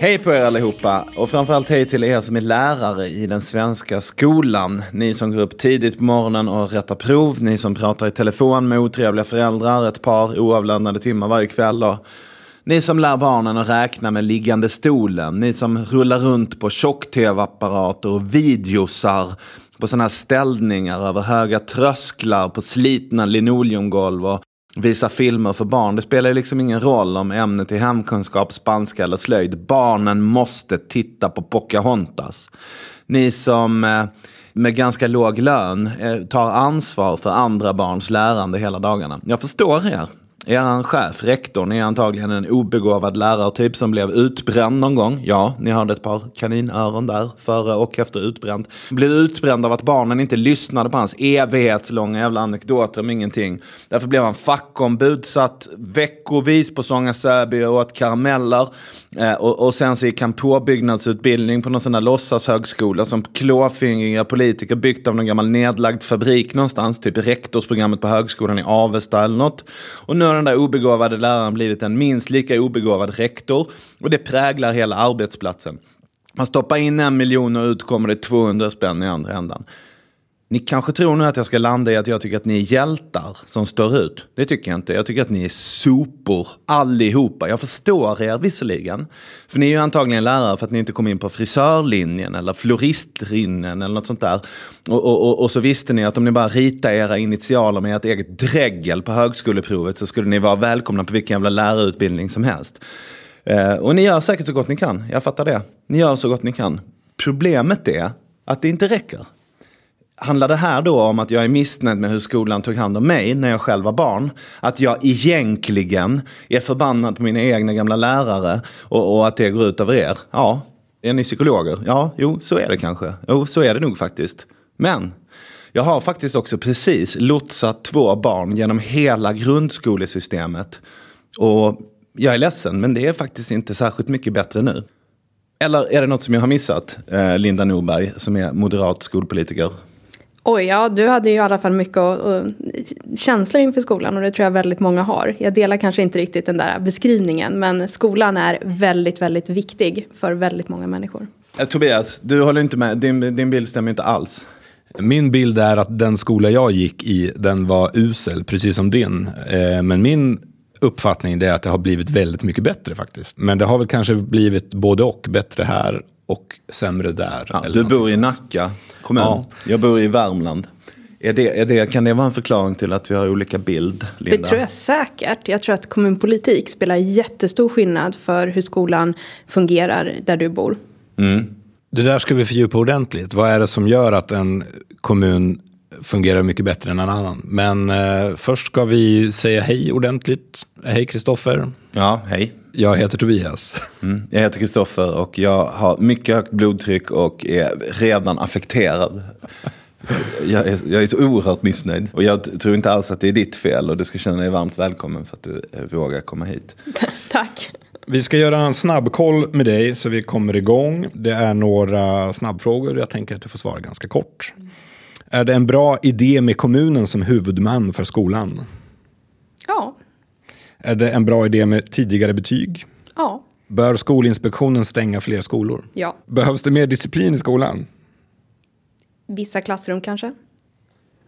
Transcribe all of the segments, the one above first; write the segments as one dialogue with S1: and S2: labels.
S1: Hej på er allihopa och framförallt hej till er som är lärare i den svenska skolan. Ni som går upp tidigt på morgonen och rättar prov, ni som pratar i telefon med otrevliga föräldrar ett par oavlönade timmar varje kväll och ni som lär barnen att räkna med liggande stolen, ni som rullar runt på tjock-tv-apparater och videosar på sådana här ställningar över höga trösklar på slitna linoleumgolv och visa filmer för barn. Det spelar liksom ingen roll om ämnet är hemkunskap, spanska eller slöjd. Barnen måste titta på Pocahontas. Ni som eh, med ganska låg lön eh, tar ansvar för andra barns lärande hela dagarna. Jag förstår er. Er chef, rektorn, är antagligen en obegåvad lärartyp som blev utbränd någon gång. Ja, ni hörde ett par kaninöron där, före och efter utbränd. Blev utbränd av att barnen inte lyssnade på hans evighetslånga jävla anekdoter om ingenting. Därför blev han fackombud, satt veckovis på Sånga Säby och åt karameller. Eh, och, och, sen så gick han påbyggnadsutbildning på någon sån där låtsashögskola som klåfingriga politiker byggt av någon gammal nedlagd fabrik någonstans. Typ rektorsprogrammet på högskolan i Avesta eller något. Och nu har den där obegåvade läraren blivit en minst lika obegåvad rektor. Och det präglar hela arbetsplatsen. Man stoppar in en miljon och ut kommer det 200 spänn i andra ändan. Ni kanske tror nu att jag ska landa i att jag tycker att ni är hjältar som står ut. Det tycker jag inte. Jag tycker att ni är sopor allihopa. Jag förstår er visserligen. För ni är ju antagligen lärare för att ni inte kom in på frisörlinjen eller floristlinjen eller något sånt där. Och, och, och, och, så visste ni att om ni bara ritade era initialer med ert eget dräggel på högskoleprovet så skulle ni vara välkomna på vilken jävla lärarutbildning som helst. Eh, och ni gör säkert så gott ni kan. Jag fattar det. Ni gör så gott ni kan. Problemet är att det inte räcker. Handlar det här då om att jag är missnöjd med hur skolan tog hand om mig när jag själv var barn? Att jag egentligen är förbannad på mina egna gamla lärare och, och att det går ut över er? Ja. Är ni psykologer? Ja, jo, så är det kanske. Jo, så är det nog faktiskt. Men jag har faktiskt också precis lotsat två barn genom hela grundskolesystemet. Och jag är ledsen, men det är faktiskt inte särskilt mycket bättre nu. Eller är det något som jag har missat, eh, Linda Norberg, som är moderat skolpolitiker?
S2: Oj, ja, du hade ju i alla fall mycket och, och, känslor inför skolan och det tror jag väldigt många har. Jag delar kanske inte riktigt den där beskrivningen men skolan är väldigt, väldigt viktig för väldigt många människor.
S1: Eh, Tobias, du håller inte med, din, din bild stämmer inte alls.
S3: Min bild är att den skola jag gick i, den var usel, precis som din. Eh, men min uppfattning är att det har blivit väldigt mycket bättre faktiskt. Men det har väl kanske blivit både och, bättre här och sämre där.
S1: Ja, du bor i Nacka kommun. Ja. Jag bor i Värmland. Är det, är det, kan det vara en förklaring till att vi har olika bild, Linda?
S2: Det tror jag säkert. Jag tror att kommunpolitik spelar jättestor skillnad för hur skolan fungerar där du bor.
S3: Mm. Det där ska vi fördjupa ordentligt. Vad är det som gör att en kommun fungerar mycket bättre än en annan? Men eh, först ska vi säga hej ordentligt. Hej Kristoffer.
S1: Ja, hej.
S3: Jag heter Tobias.
S1: Mm. Jag heter Kristoffer och jag har mycket högt blodtryck och är redan affekterad. Jag är, jag är så oerhört missnöjd. Och jag tror inte alls att det är ditt fel och du ska känna dig varmt välkommen för att du vågar komma hit.
S2: Tack.
S3: Vi ska göra en snabbkoll med dig så vi kommer igång. Det är några snabbfrågor. Jag tänker att du får svara ganska kort. Är det en bra idé med kommunen som huvudman för skolan?
S2: Ja.
S3: Är det en bra idé med tidigare betyg?
S2: Ja.
S3: Bör Skolinspektionen stänga fler skolor?
S2: Ja.
S3: Behövs det mer disciplin i skolan?
S2: Vissa klassrum kanske?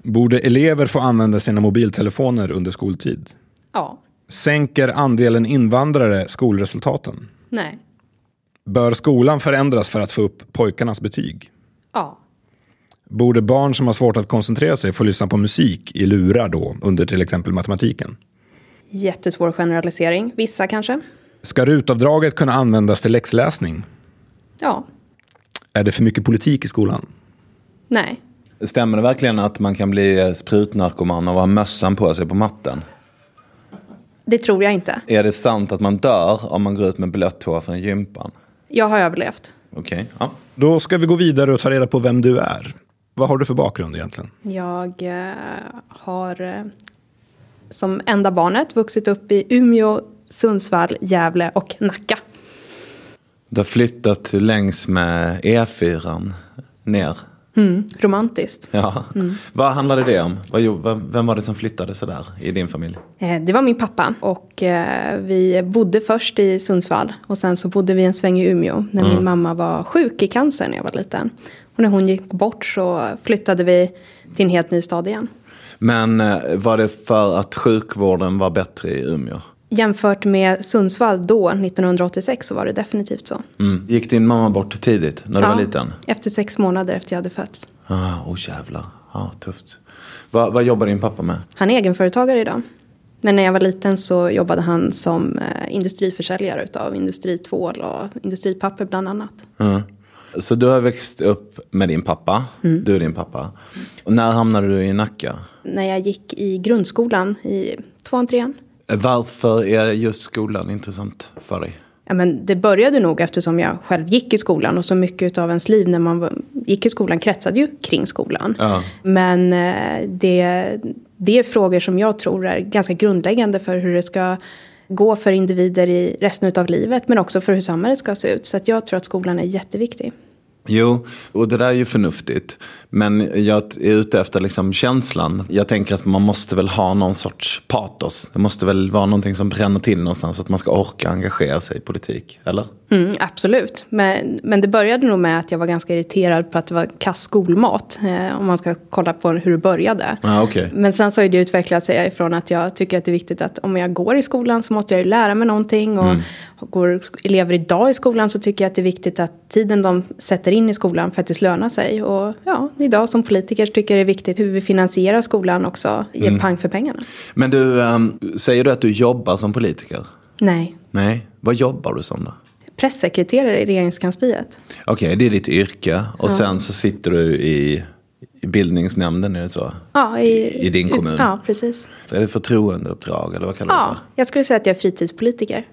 S3: Borde elever få använda sina mobiltelefoner under skoltid?
S2: Ja.
S3: Sänker andelen invandrare skolresultaten?
S2: Nej.
S3: Bör skolan förändras för att få upp pojkarnas betyg?
S2: Ja.
S3: Borde barn som har svårt att koncentrera sig få lyssna på musik i lurar då under till exempel matematiken?
S2: Jättesvår generalisering. Vissa kanske.
S3: Ska rutavdraget kunna användas till läxläsning?
S2: Ja.
S3: Är det för mycket politik i skolan?
S2: Nej.
S1: Stämmer det verkligen att man kan bli sprutnarkoman och ha mössan på sig på matten?
S2: Det tror jag inte.
S1: Är det sant att man dör om man går ut med blött hår från gympan?
S2: Jag har överlevt.
S1: Okej, okay. ja.
S3: Då ska vi gå vidare och ta reda på vem du är. Vad har du för bakgrund egentligen?
S2: Jag eh, har eh, som enda barnet vuxit upp i Umeå, Sundsvall, Gävle och Nacka.
S1: Du har flyttat längs med E4 ner?
S2: Mm, romantiskt.
S1: Ja. Vad handlade det om? Vem var det som flyttade sådär i din familj?
S2: Eh, Det var min pappa och eh, vi bodde först i Sundsvall och sen så bodde vi en sväng i Umeå när min mamma var sjuk i cancer när jag var liten. Och när hon gick bort så flyttade vi till en helt ny stad igen.
S1: Men eh, var det för att sjukvården var bättre i Umeå?
S2: Jämfört med Sundsvall då, 1986, så var det definitivt så.
S1: Mm. Gick din mamma bort tidigt, när du var liten?
S2: Efter sex månader efter jag hade fötts.
S1: Ah, oh jävlar, ah, tufft. Va, vad jobbar din pappa med?
S2: Han är egenföretagare idag. Men när jag var liten så jobbade han som eh, industriförsäljare utav industritvål och industripapper bland annat.
S1: Mm. Så du har växt upp med din pappa, du är din pappa. Och när hamnade du i Nacka?
S2: När jag gick i grundskolan i tvåan, trean.
S1: Varför är just skolan intressant för dig?
S2: Ja, men det började nog eftersom jag själv gick i skolan och så mycket av ens liv när man gick i skolan kretsade ju kring skolan.
S1: Ja.
S2: Men eh, det, det är frågor som jag tror är ganska grundläggande för hur det ska gå för individer i resten av livet men också för hur samhället ska se ut. Så att jag tror att skolan är jätteviktig.
S1: Jo, och det där är ju förnuftigt. Men jag är ute efter liksom känslan. Jag tänker att man måste väl ha någon sorts patos. Det måste väl vara någonting som bränner till någonstans. Att man ska orka engagera sig i politik, eller?
S2: Mm, absolut. Men, men det började nog med att jag var ganska irriterad på att det var kass skolmat. Eh, om man ska kolla på hur det började.
S1: Ja, okej.
S2: Men sen så har det utvecklat sig ifrån att jag tycker att det är viktigt att om jag går i skolan så måste jag ju lära mig någonting. Och går elever idag i skolan så tycker jag att det är viktigt att tiden de sätter in i skolan faktiskt lönar sig. Och ja, idag som politiker tycker det är viktigt hur vi finansierar skolan också. Ger pang för pengarna.
S1: Men du, ehm, säger du att du jobbar som politiker?
S2: Nej.
S1: Nej, vad jobbar du som då?
S2: Pressekreterare i regeringskansliet.
S1: Okej, det är ditt yrke. Och sen så sitter du i, i bildningsnämnden, är det så?
S2: Ja, i,
S1: I din kommun?
S2: Ja, precis.
S1: Är det förtroendeuppdrag eller vad kallar du det
S2: Ja,
S1: för?
S2: jag skulle säga att jag är fritidspolitiker.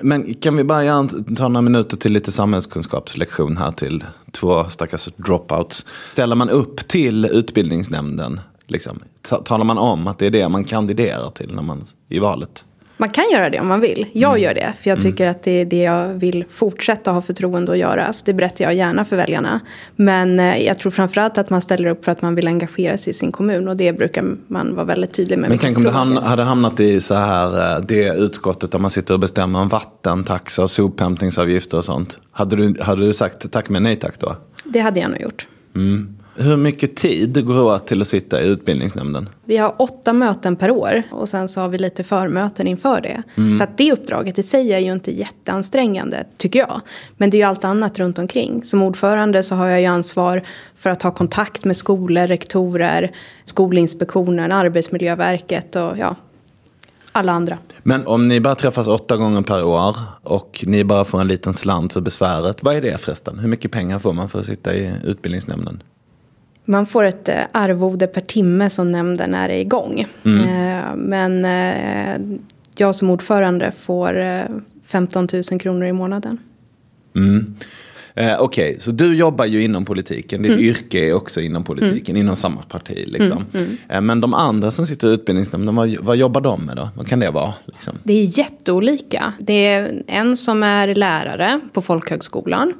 S1: Men kan vi bara ta några minuter till lite samhällskunskapslektion här till två stackars dropouts. Ställer man upp till utbildningsnämnden? Liksom? Talar man om att det är det man kandiderar till när man, i valet?
S2: Man kan göra det om man vill. Jag gör det, för jag tycker att det är det jag vill fortsätta ha förtroende att göra. Så det berättar jag gärna för väljarna. Men eh, jag tror framförallt att man ställer upp för att man vill engagera sig i sin kommun. Och det brukar man vara väldigt tydlig med.
S1: Men tänk om du hamn, hade hamnat i så här, eh, det utskottet där man sitter och bestämmer om vattentaxa och sophämtningsavgifter och sånt. Hade du, hade du sagt tack men nej tack då?
S2: Det hade jag nog gjort.
S1: Hur mycket tid går åt till att sitta i utbildningsnämnden?
S2: Vi har åtta möten per år och sen så har vi lite förmöten inför det. Så att det uppdraget i sig är ju inte jätteansträngande, tycker jag. Men det är ju allt annat runt omkring. Som ordförande så har jag ju ansvar för att ha kontakt med skolor, rektorer, Skolinspektionen, Arbetsmiljöverket och ja, alla andra.
S1: Men om ni bara träffas åtta gånger per år och ni bara får en liten slant för besväret. Vad är det förresten? Hur mycket pengar får man för att sitta i utbildningsnämnden?
S2: Man får ett eh, arvode per timme som nämnden är igång. Eh, Men eh, jag som ordförande får eh, 15 000 kronor i månaden.
S1: Mm. Eh, Okej, så du jobbar ju inom politiken. Ditt yrke är också inom politiken, inom samma parti. Liksom. Eh, men de andra som sitter i utbildningsnämnden, vad, vad jobbar de med då? Vad kan det vara? Liksom?
S2: Det är jätteolika. Det är en som är lärare på folkhögskolan.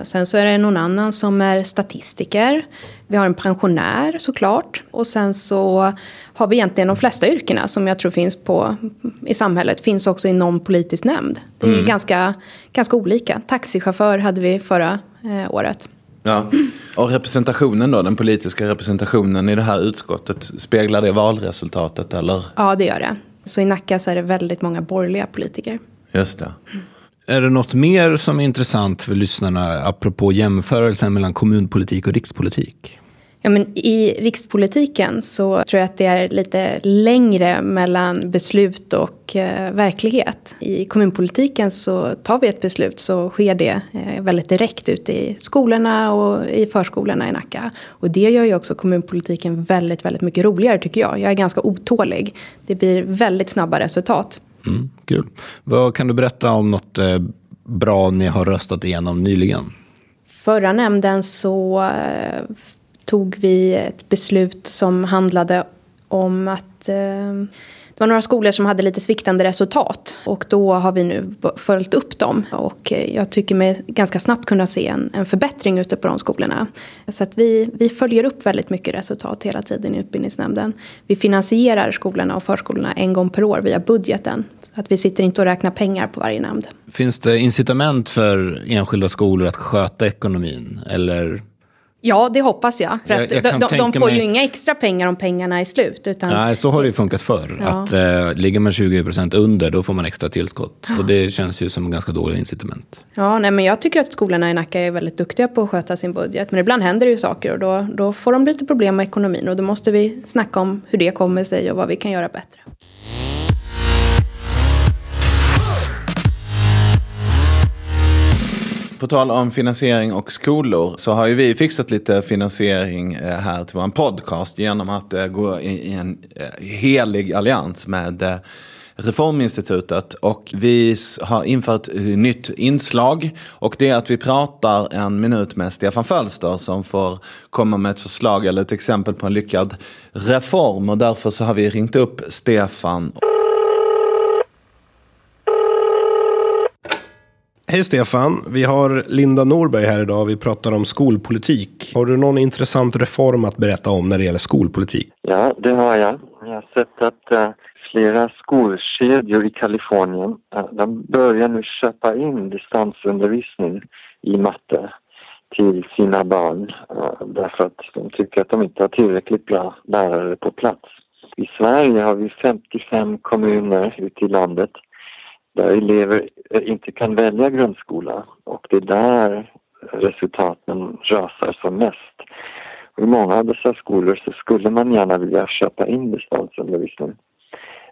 S2: Sen så är det någon annan som är statistiker. Vi har en pensionär såklart. Och sen så har vi egentligen de flesta yrkena som jag tror finns på, i samhället. Finns också i någon politisk nämnd. Det är ganska, ganska olika. Taxichaufför hade vi förra eh, året.
S1: Ja. Och representationen då, den politiska representationen i det här utskottet, speglar det valresultatet eller?
S2: Ja, det gör det. Så i Nacka så är det väldigt många borgerliga politiker.
S1: Just det.
S3: Är det något mer som är intressant för lyssnarna apropå jämförelsen mellan kommunpolitik och rikspolitik?
S2: Ja, men I rikspolitiken så tror jag att det är lite längre mellan beslut och eh, verklighet. I kommunpolitiken så tar vi ett beslut så sker det eh, väldigt direkt ute i skolorna och i förskolorna i Nacka. Och det gör ju också kommunpolitiken väldigt, väldigt mycket roligare tycker jag. Jag är ganska otålig. Det blir väldigt snabba resultat.
S3: Mm, kul. Vad kan du berätta om något eh, bra ni har röstat igenom nyligen?
S2: Förra nämnden så eh, tog vi ett beslut som handlade om att eh, det var några skolor som hade lite sviktande resultat. Och då har vi nu följt upp dem. Och eh, jag tycker mig ganska snabbt kunna se en, en förbättring ute på de skolorna. Så att vi, vi följer upp väldigt mycket resultat hela tiden i utbildningsnämnden. Vi finansierar skolorna och förskolorna en gång per år via budgeten. Så att vi sitter inte och räknar pengar på varje nämnd.
S3: Finns det incitament för enskilda skolor att sköta ekonomin? Eller
S2: Ja, det hoppas jag. För jag, jag de, de, de, får mig... ju inga extra pengar om pengarna är slut. Utan...
S3: Nej, så har det ju funkat förr. Ja. Att eh, ligger man 20% under, då får man extra tillskott. Ja. Och det känns ju som en ganska dålig incitament.
S2: Ja, nej, men jag tycker att skolorna i Nacka är väldigt duktiga på att sköta sin budget. Men ibland händer det ju saker och då, då får de lite problem med ekonomin. Och då måste vi snacka om hur det kommer sig och vad vi kan göra bättre.
S1: På tal om finansiering och skolor så har ju vi fixat lite finansiering eh, här till vår podcast genom att eh, gå i en eh, helig allians med Reforminstitutet. Och vi har infört ett nytt inslag. Och det är att vi pratar en minut med Stefan Fölster som får komma med ett förslag eller ett exempel på en lyckad reform. Och därför så har vi ringt upp Stefan.
S4: Hej Stefan, vi har Linda Norberg här idag. Vi pratar om skolpolitik. Har du någon intressant reform att berätta om när det gäller skolpolitik?
S5: Ja, det har jag. Jag har sett att uh, flera skolkedjor i Kalifornien, uh, de börjar nu köpa in distansundervisning i matte till sina barn uh, därför att de tycker att de inte har tillräckligt bra lärare på plats. I Sverige har vi 55 kommuner ute i landet där elever inte kan välja grundskola och det är där resultaten rasar som mest. Och I många av dessa skolor så skulle man gärna vilja köpa in distansundervisning.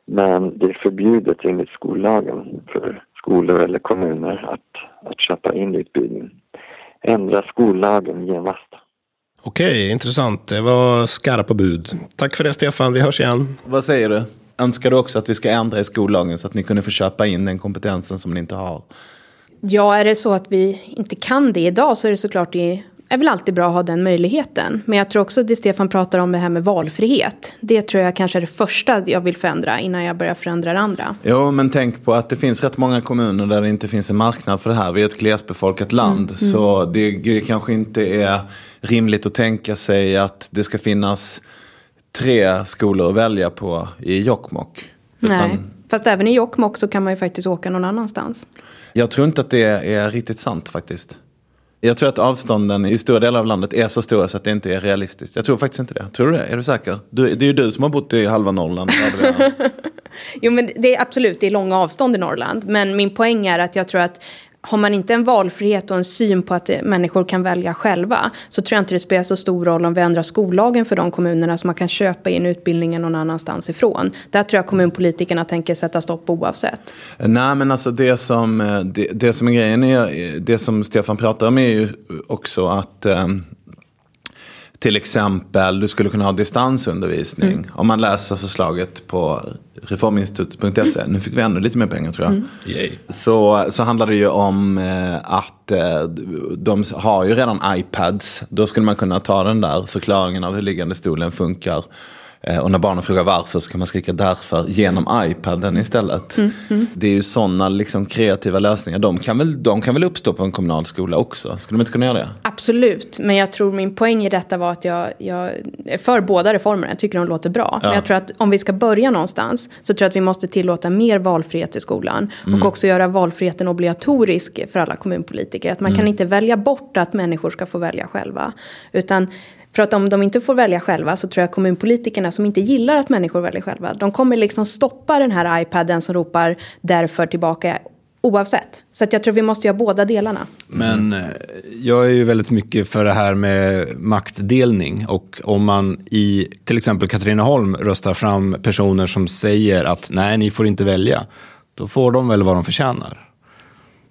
S5: Men det är förbjudet enligt skollagen för skolor eller kommuner att, att köpa in utbildning. Ändra skollagen genast.
S4: Okej, intressant. Det var skarpa bud. Tack för det Stefan, vi hörs igen.
S1: Vad säger du? Önskar du också att vi ska ändra i skollagen så att ni kunde få köpa in den kompetensen som ni inte har?
S2: Ja, är det så att vi inte kan det idag så är det såklart det är väl alltid bra att ha den möjligheten. Men jag tror också det Stefan pratar om det här med valfrihet. Det tror jag kanske är det första jag vill förändra innan jag börjar förändra det andra.
S1: Jo, men tänk på att det finns rätt många kommuner där det inte finns en marknad för det här. Vi är ett glesbefolkat land. Mm, mm. Så det, det kanske inte är rimligt att tänka sig att det ska finnas tre skolor att välja på i Jokkmokk.
S2: Nej, fast även i Jokkmokk så kan man ju faktiskt åka någon annanstans.
S1: Jag tror inte att det är riktigt sant faktiskt. Jag tror att avstånden i stora delar av landet är så stora så att det inte är realistiskt. Jag tror faktiskt inte det. Tror du det? Är du säker? Du, det är ju du som har bott i halva Norrland.
S2: jo men det är absolut, det är långa avstånd i Norrland. Men min poäng är att jag tror att har man inte en valfrihet och en syn på att människor kan välja själva så tror jag inte det spelar så stor roll om vi ändrar skollagen för de kommunerna så man kan köpa in utbildningen någon annanstans ifrån. Där tror jag kommunpolitikerna tänker sätta stopp oavsett.
S1: Nej men alltså det som, eh, det, det som är grejen är, eh, det som Stefan pratar om är ju också att um, till exempel, du skulle kunna ha distansundervisning. Mm. Om man läser förslaget på reforminstitutet.se. Nu fick vi ännu lite mer pengar tror jag. Mm. Så, så handlar det ju om eh, att eh, de har ju redan iPads. Då skulle man kunna ta den där förklaringen av hur liggande stolen funkar och när barnen frågar varför så kan man skrika därför genom iPaden istället. Mm, mm. Det är ju sådana liksom kreativa lösningar. De kan, väl, de kan väl uppstå på en kommunal skola också? Skulle de inte kunna göra det?
S2: Absolut, men jag tror min poäng i detta var att jag, jag är för båda reformerna. Jag tycker de låter bra. Ja. Men jag tror att om vi ska börja någonstans så tror jag att vi måste tillåta mer valfrihet i skolan. Mm. Och också göra valfriheten obligatorisk för alla kommunpolitiker. Att man kan mm. inte välja bort att människor ska få välja själva. Utan för att om de inte får välja själva så tror jag kommunpolitikerna som inte gillar att människor väljer själva, de kommer liksom stoppa den här iPaden som ropar därför tillbaka oavsett. Så att jag tror vi måste göra båda delarna.
S3: Men eh, jag är ju väldigt mycket för det här med maktdelning. Och om man i till exempel Katrineholm röstar fram personer som säger att nej, ni får inte välja. Då får de väl vad de förtjänar.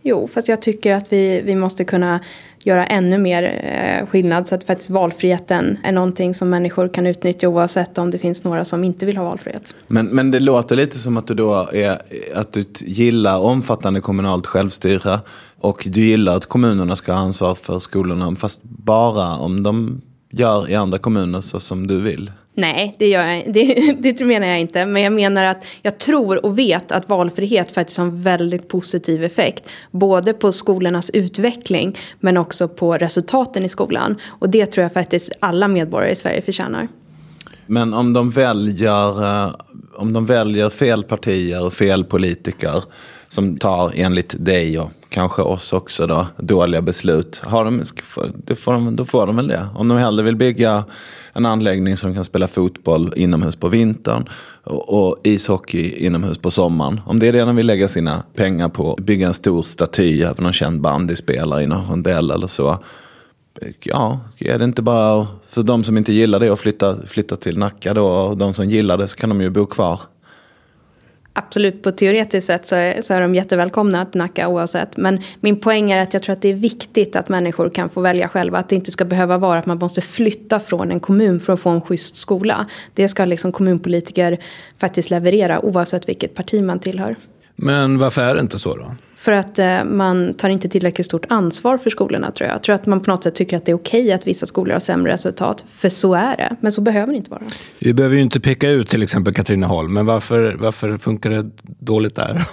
S2: Jo, fast jag tycker att vi, vi måste kunna göra ännu mer eh, skillnad så att faktiskt valfriheten är någonting som människor kan utnyttja oavsett om det finns några som inte vill ha valfrihet.
S1: Men, men det låter lite som att du då är, att du gillar omfattande kommunalt självstyre och du gillar att kommunerna ska ha ansvar för skolorna fast bara om de gör i andra kommuner så som du vill.
S2: Nej, det, gör jag, det, det menar jag inte. Men jag menar att jag tror och vet att valfrihet faktiskt har en väldigt positiv effekt. Både på skolornas utveckling men också på resultaten i skolan. Och det tror jag faktiskt alla medborgare i Sverige förtjänar.
S1: Men om de väljer, eh, om de väljer fel partier och fel politiker som tar enligt dig och kanske oss också då, dåliga beslut. Har de, då, får de, då får de väl det. Om de hellre vill bygga en anläggning så de kan spela fotboll inomhus på vintern och, och ishockey inomhus på sommaren. Om det är det de vill lägga sina pengar på, bygga en stor staty över någon känd bandyspelare i någon rondell eller så. Ja, är det inte bara för de som inte gillar det att flytta, flytta till Nacka då och de som gillar det så kan de ju bo kvar.
S2: Absolut, på teoretiskt sätt så är, så är de jättevälkomna till Nacka oavsett. Men min poäng är att jag tror att det är viktigt att människor kan få välja själva. Att det inte ska behöva vara att man måste flytta från en kommun för att få en schysst skola. Det ska liksom kommunpolitiker faktiskt leverera oavsett vilket parti man tillhör.
S3: Men varför är det inte så då?
S2: För att eh, man tar inte tillräckligt stort ansvar för skolorna tror jag. Jag tror att man på något sätt tycker att det är okej att vissa skolor har sämre resultat. För så är det. Men så behöver det inte vara.
S3: Vi behöver ju inte peka ut till exempel Katrineholm. Men varför, varför funkar det dåligt där?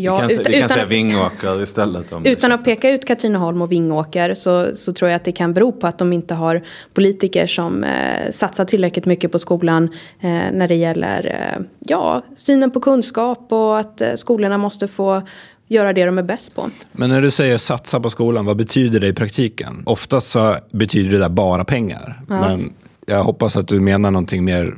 S1: Ja, vi kan, utan, vi kan säga Vingåker istället.
S2: utan att peka ut Katrineholm och Vingåker så, så tror jag att det kan bero på att de inte har politiker som eh, satsar tillräckligt mycket på skolan eh, när det gäller eh, ja, synen på kunskap och att eh, skolorna måste få göra det de är bäst på.
S3: Men när du säger satsa på skolan, vad betyder det i praktiken? Oftast så betyder det där bara pengar. Ja. Men jag hoppas att du menar någonting mer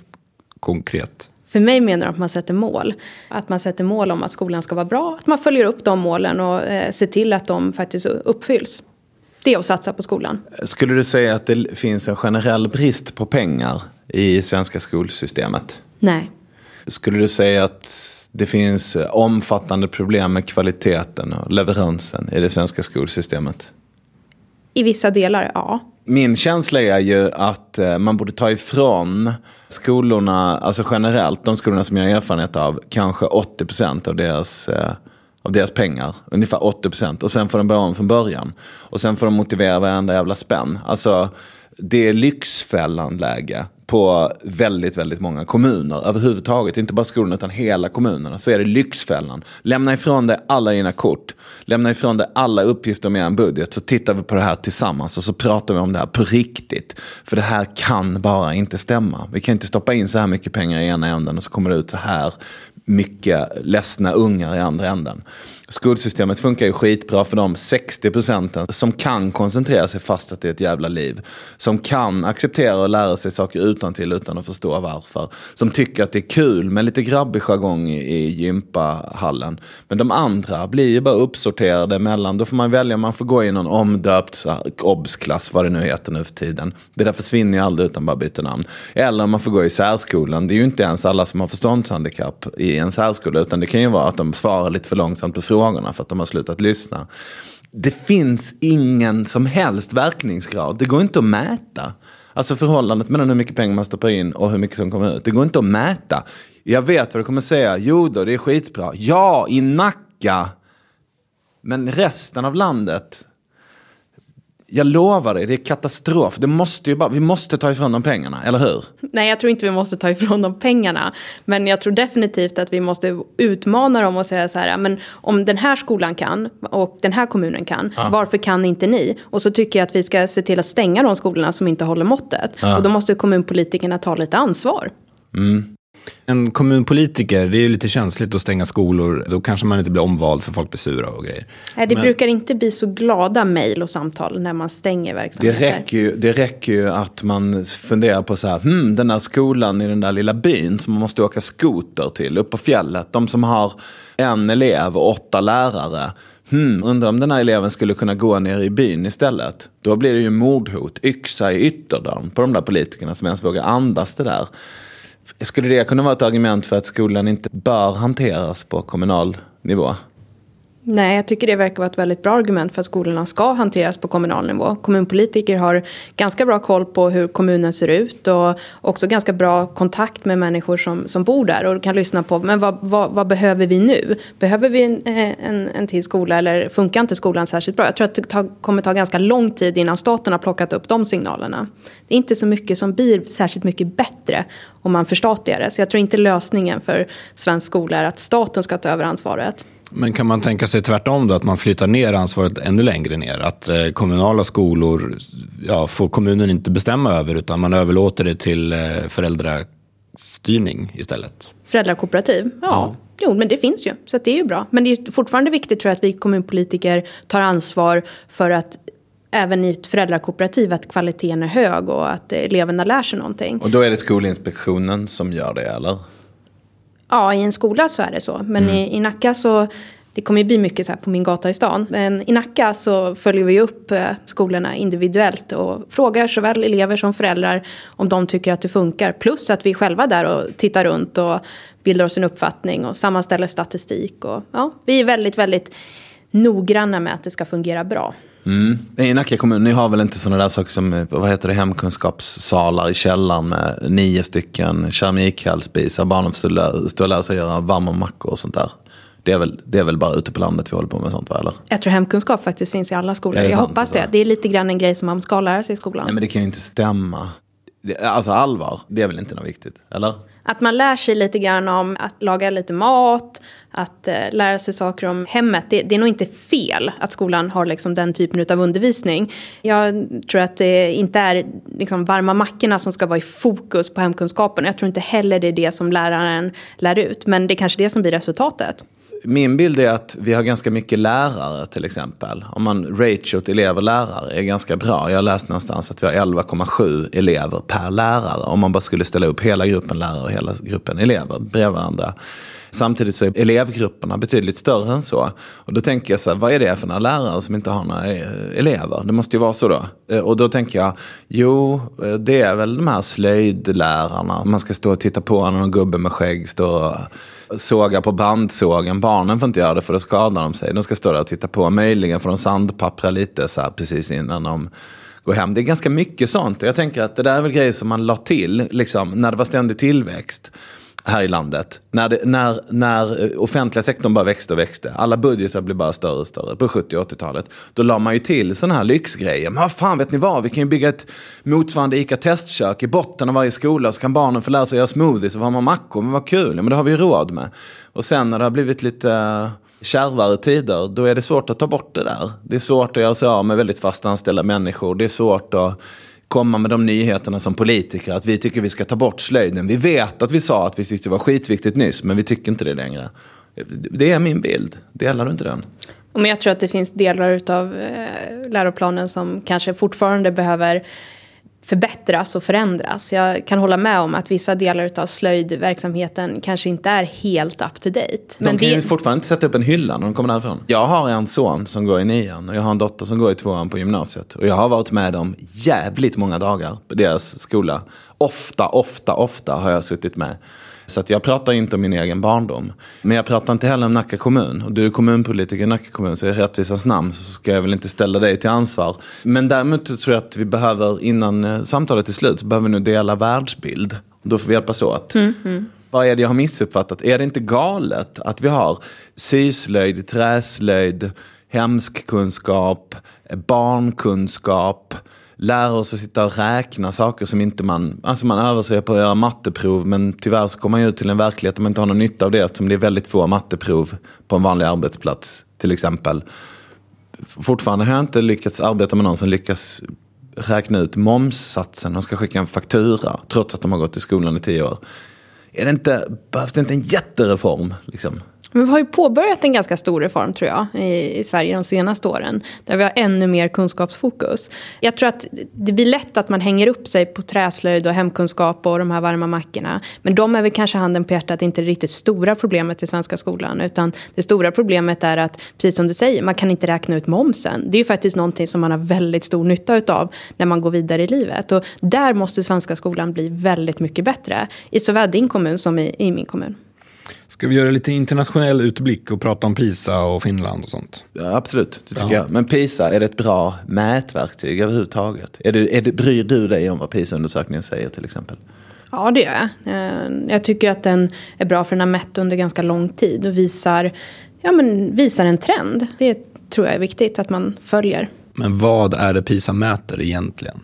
S3: konkret.
S2: För mig menar de att man sätter mål. Att man sätter mål om att skolan ska vara bra. Att man följer upp de målen och eh, ser till att de faktiskt uppfylls. Det är att satsa på skolan.
S1: Skulle du säga att det finns en generell brist på pengar i svenska skolsystemet?
S2: Nej.
S1: Skulle du säga att det finns omfattande problem med kvaliteten och leveransen i det svenska skolsystemet?
S2: I vissa delar, ja.
S1: Min känsla är ju att eh, man borde ta ifrån skolorna, alltså generellt, de skolorna som jag har erfarenhet av, kanske 80% av deras, eh, av deras pengar. Ungefär 80%. Och sen får de börja om från början. Och sen får de motivera varenda jävla spänn. Alltså, det är Lyxfällan-läge på väldigt, väldigt många kommuner. Överhuvudtaget, inte bara skolorna utan hela kommunerna. Så är det Lyxfällan. Lämna ifrån dig alla dina kort. Lämna ifrån dig alla uppgifter om en budget. Så tittar vi på det här tillsammans och så pratar vi om det här på riktigt. För det här kan bara inte stämma. Vi kan inte stoppa in så här mycket pengar i ena änden och så kommer det ut så här mycket ledsna ungar i andra änden. Skolsystemet funkar ju skitbra för de 60 procenten som kan koncentrera sig fast att det är ett jävla liv. Som kan acceptera och lära sig saker utan till utan att förstå varför. Som tycker att det är kul med lite grabbig jargong i gympahallen. Men de andra blir ju bara uppsorterade mellan, då får man välja, man får gå i någon omdöpt obsklass, vad det nu heter nu för tiden. Det där försvinner ju aldrig utan bara byter namn. Eller man får gå i särskolan, det är ju inte ens alla som har förståndshandikapp i en särskola, utan det kan ju vara att de svarar lite för långsamt på frågor frågorna för att de har slutat lyssna. Det finns ingen som helst verkningsgrad. Det går inte att mäta. Alltså förhållandet mellan hur mycket pengar man stoppar in och hur mycket som kommer ut. Det går inte att mäta. Jag vet vad du kommer säga. Jo då, det är skitbra. Ja, i Nacka. Men resten av landet, jag lovar dig, det är katastrof. Det måste ju bara, vi måste ta ifrån dem pengarna, eller hur?
S2: Nej, jag tror inte vi måste ta ifrån dem pengarna. Men jag tror definitivt att vi måste utmana dem och säga så här, men om den här skolan kan och den här kommunen kan, ja. varför kan inte ni? Och så tycker jag att vi ska se till att stänga de skolorna som inte håller måttet. Ja. Och då måste kommunpolitikerna ta lite ansvar.
S3: Mm. En kommunpolitiker, det är ju lite känsligt att stänga skolor. Då kanske man inte blir omvald för folk blir sura och grejer.
S2: Nej, det Men... brukar inte bli så glada mejl och samtal när man stänger verksamheter.
S1: Det räcker ju, det räcker ju att man funderar på så här, hmm, den där skolan i den där lilla byn som man måste åka skoter till, upp på fjället. De som har en elev och åtta lärare. Hmm, undrar om den här eleven skulle kunna gå ner i byn istället. Då blir det ju mordhot, yxa i ytterdörren på de där politikerna som ens vågar andas det där. Skulle det kunna vara ett argument för att skolan inte bör hanteras på kommunal nivå?
S2: Nej, jag tycker det verkar vara ett väldigt bra argument för att skolorna ska hanteras på kommunal nivå. Kommunpolitiker har ganska bra koll på hur kommunen ser ut och också ganska bra kontakt med människor som, som bor där och kan lyssna på men vad, vad, vad behöver vi nu? Behöver vi en, eh, en, en till skola eller funkar inte skolan särskilt bra? Jag tror att det ta, kommer ta ganska lång tid innan staten har plockat upp de signalerna. Det är inte så mycket som blir särskilt mycket bättre om man förstatligar det. Så jag tror inte lösningen för svensk skola är att staten ska ta över ansvaret.
S3: Men kan man tänka sig tvärtom då, att man flyttar ner ansvaret ännu längre ner? Att eh, kommunala skolor ja, får kommunen inte bestämma över utan man överlåter det till eh, föräldrastyrning istället?
S2: Föräldrakooperativ? Ja. ja. Jo, men det finns ju. Så det är ju bra. Men det är fortfarande viktigt tror jag att vi kommunpolitiker tar ansvar för att även i ett föräldrakooperativ att kvaliteten är hög och att eleverna lär sig någonting.
S1: Och då är det Skolinspektionen som gör det, eller?
S2: Ja, i en skola så är det så. Men mm. i, i Nacka så det kommer ju bli mycket så här på min gata i stan. Men i Nacka så följer vi upp eh, skolorna individuellt och frågar såväl elever som föräldrar om de tycker att det funkar. Plus att vi själva där och tittar runt och bildar oss en uppfattning och sammanställer statistik. Och, ja, vi är väldigt, väldigt noggranna med att det ska fungera bra.
S1: Mm. I Nacka kommun, ni har väl inte sådana där saker som vad heter det, hemkunskapssalar i källaren med nio stycken keramikhällspisar. Barnen får stå och lära sig göra varma mackor och sånt där. Det är, väl, det är väl bara ute på landet vi håller på med sånt va? Eller?
S2: Jag tror hemkunskap faktiskt finns i alla skolor. Jag sant, hoppas det. Det är lite grann en grej som man ska lära sig i skolan.
S1: Nej men det kan ju inte stämma. Alltså allvar, det är väl inte något viktigt? Eller?
S2: Att man lär sig lite grann om att laga lite mat, att eh, lära sig saker om hemmet. Det, det, är nog inte fel att skolan har liksom den typen av undervisning. Jag tror att det inte är liksom varma mackorna som ska vara i fokus på hemkunskapen. Jag tror inte heller det är det som läraren lär ut. Men det är kanske det som blir resultatet
S1: min bild är att vi har ganska mycket lärare till exempel. Om man ratiot elever-lärare är ganska bra. Jag har läst någonstans att vi har 11,7 elever per lärare. Om man bara skulle ställa upp hela gruppen lärare och hela gruppen elever bredvid varandra. Samtidigt så är elevgrupperna betydligt större än så. Och då tänker jag så här, vad är det för några lärare som inte har några eh, elever? Det måste ju vara så då. Eh, och då tänker jag, jo, eh, det är väl de här slöjdlärarna. Man ska stå och titta på när någon gubbe med skägg står och sågar på bandsågen. Barnen får inte göra det för då skadar de sig. De ska stå där och titta på. Möjligen får de sandpappra lite så här precis innan de går hem. Det är ganska mycket sånt. Jag tänker att det där är väl grejer som man la till liksom, när det var ständig tillväxt här i landet. När, det, när, när eh, offentliga sektorn bara växte och växte. Alla budgetar blev bara större och större på 70 och 80-talet. Då la man ju till sådana här lyxgrejer. Men vad fan vet ni vad? Vi kan ju bygga ett motsvarande ICA-testkök i botten av varje skola. Så kan barnen få lära sig göra smoothies och varma mackor. Men vad kul, men det har vi ju råd med. Och sen när det har blivit lite eh, kärvare tider, då är det svårt att ta bort det där. Det är svårt att göra sig av med väldigt fast anställda människor. Det är svårt att komma med de nyheterna som politiker. Att vi tycker vi ska ta bort slöjden. Vi vet att vi sa att vi tyckte det var skitviktigt nyss, men vi tycker inte det längre. Det är min bild. Delar du inte den?
S2: Men jag tror att det finns delar av eh, läroplanen som kanske fortfarande behöver förbättras och förändras. Jag kan hålla med om att vissa delar av slöjdverksamheten kanske inte är helt up to date.
S1: De kan det... ju fortfarande inte sätta upp en hylla när de kommer därifrån. Jag har en son som går i nian och jag har en dotter som går i tvåan på gymnasiet. Och jag har varit med dem jävligt många dagar på deras skola. Ofta, ofta, ofta har jag suttit med. Så att jag pratar inte om min egen barndom. Men jag pratar inte heller om Nacka kommun. Och du är kommunpolitiker i Nacka kommun, så i rättvisans namn så ska jag väl inte ställa dig till ansvar. Men däremot tror jag att vi behöver, innan eh, samtalet är slut, så behöver vi nu dela världsbild. Då får vi hjälpas åt. Mm, mm. Vad är det jag har missuppfattat? Är det inte galet att vi har syslöjd, träslöjd, hemskkunskap, barnkunskap, lära oss att sitta och räkna saker som inte man... Alltså man övar sig på att göra matteprov men tyvärr så kommer man ut till en verklighet där man inte har någon nytta av det eftersom det är väldigt få matteprov på en vanlig arbetsplats till exempel. Fortfarande har jag inte lyckats arbeta med någon som lyckas räkna ut momssatsen De ska skicka en faktura trots att de har gått i skolan i tio år. Är det inte, behövs det inte en jättereform? Liksom?
S2: Men vi har ju påbörjat en ganska stor reform tror jag i, i, Sverige de senaste åren. Där vi har ännu mer kunskapsfokus. Jag tror att det blir lätt att man hänger upp sig på träslöjd och hemkunskap och de här varma mackorna. Men de är väl kanske handen på hjärtat inte det riktigt stora problemet i svenska skolan. Utan det stora problemet är att, precis som du säger, man kan inte räkna ut momsen. Det är ju faktiskt någonting som man har väldigt stor nytta utav när man går vidare i livet. Och där måste svenska skolan bli väldigt mycket bättre. I såväl din kommun som i, i min kommun.
S3: Ska vi göra lite internationell utblick och prata om PISA och Finland och sånt?
S1: Ja, absolut, det tycker jag. Men PISA, är det ett bra mätverktyg överhuvudtaget? Är du, är det, bryr du dig om vad PISA-undersökningen säger till exempel?
S2: Ja, det gör jag. Eh, jag tycker att den är bra för den har mätt under ganska lång tid och visar, ja, men visar en trend. Det tror jag är viktigt att man följer.
S3: Men vad är det PISA mäter egentligen?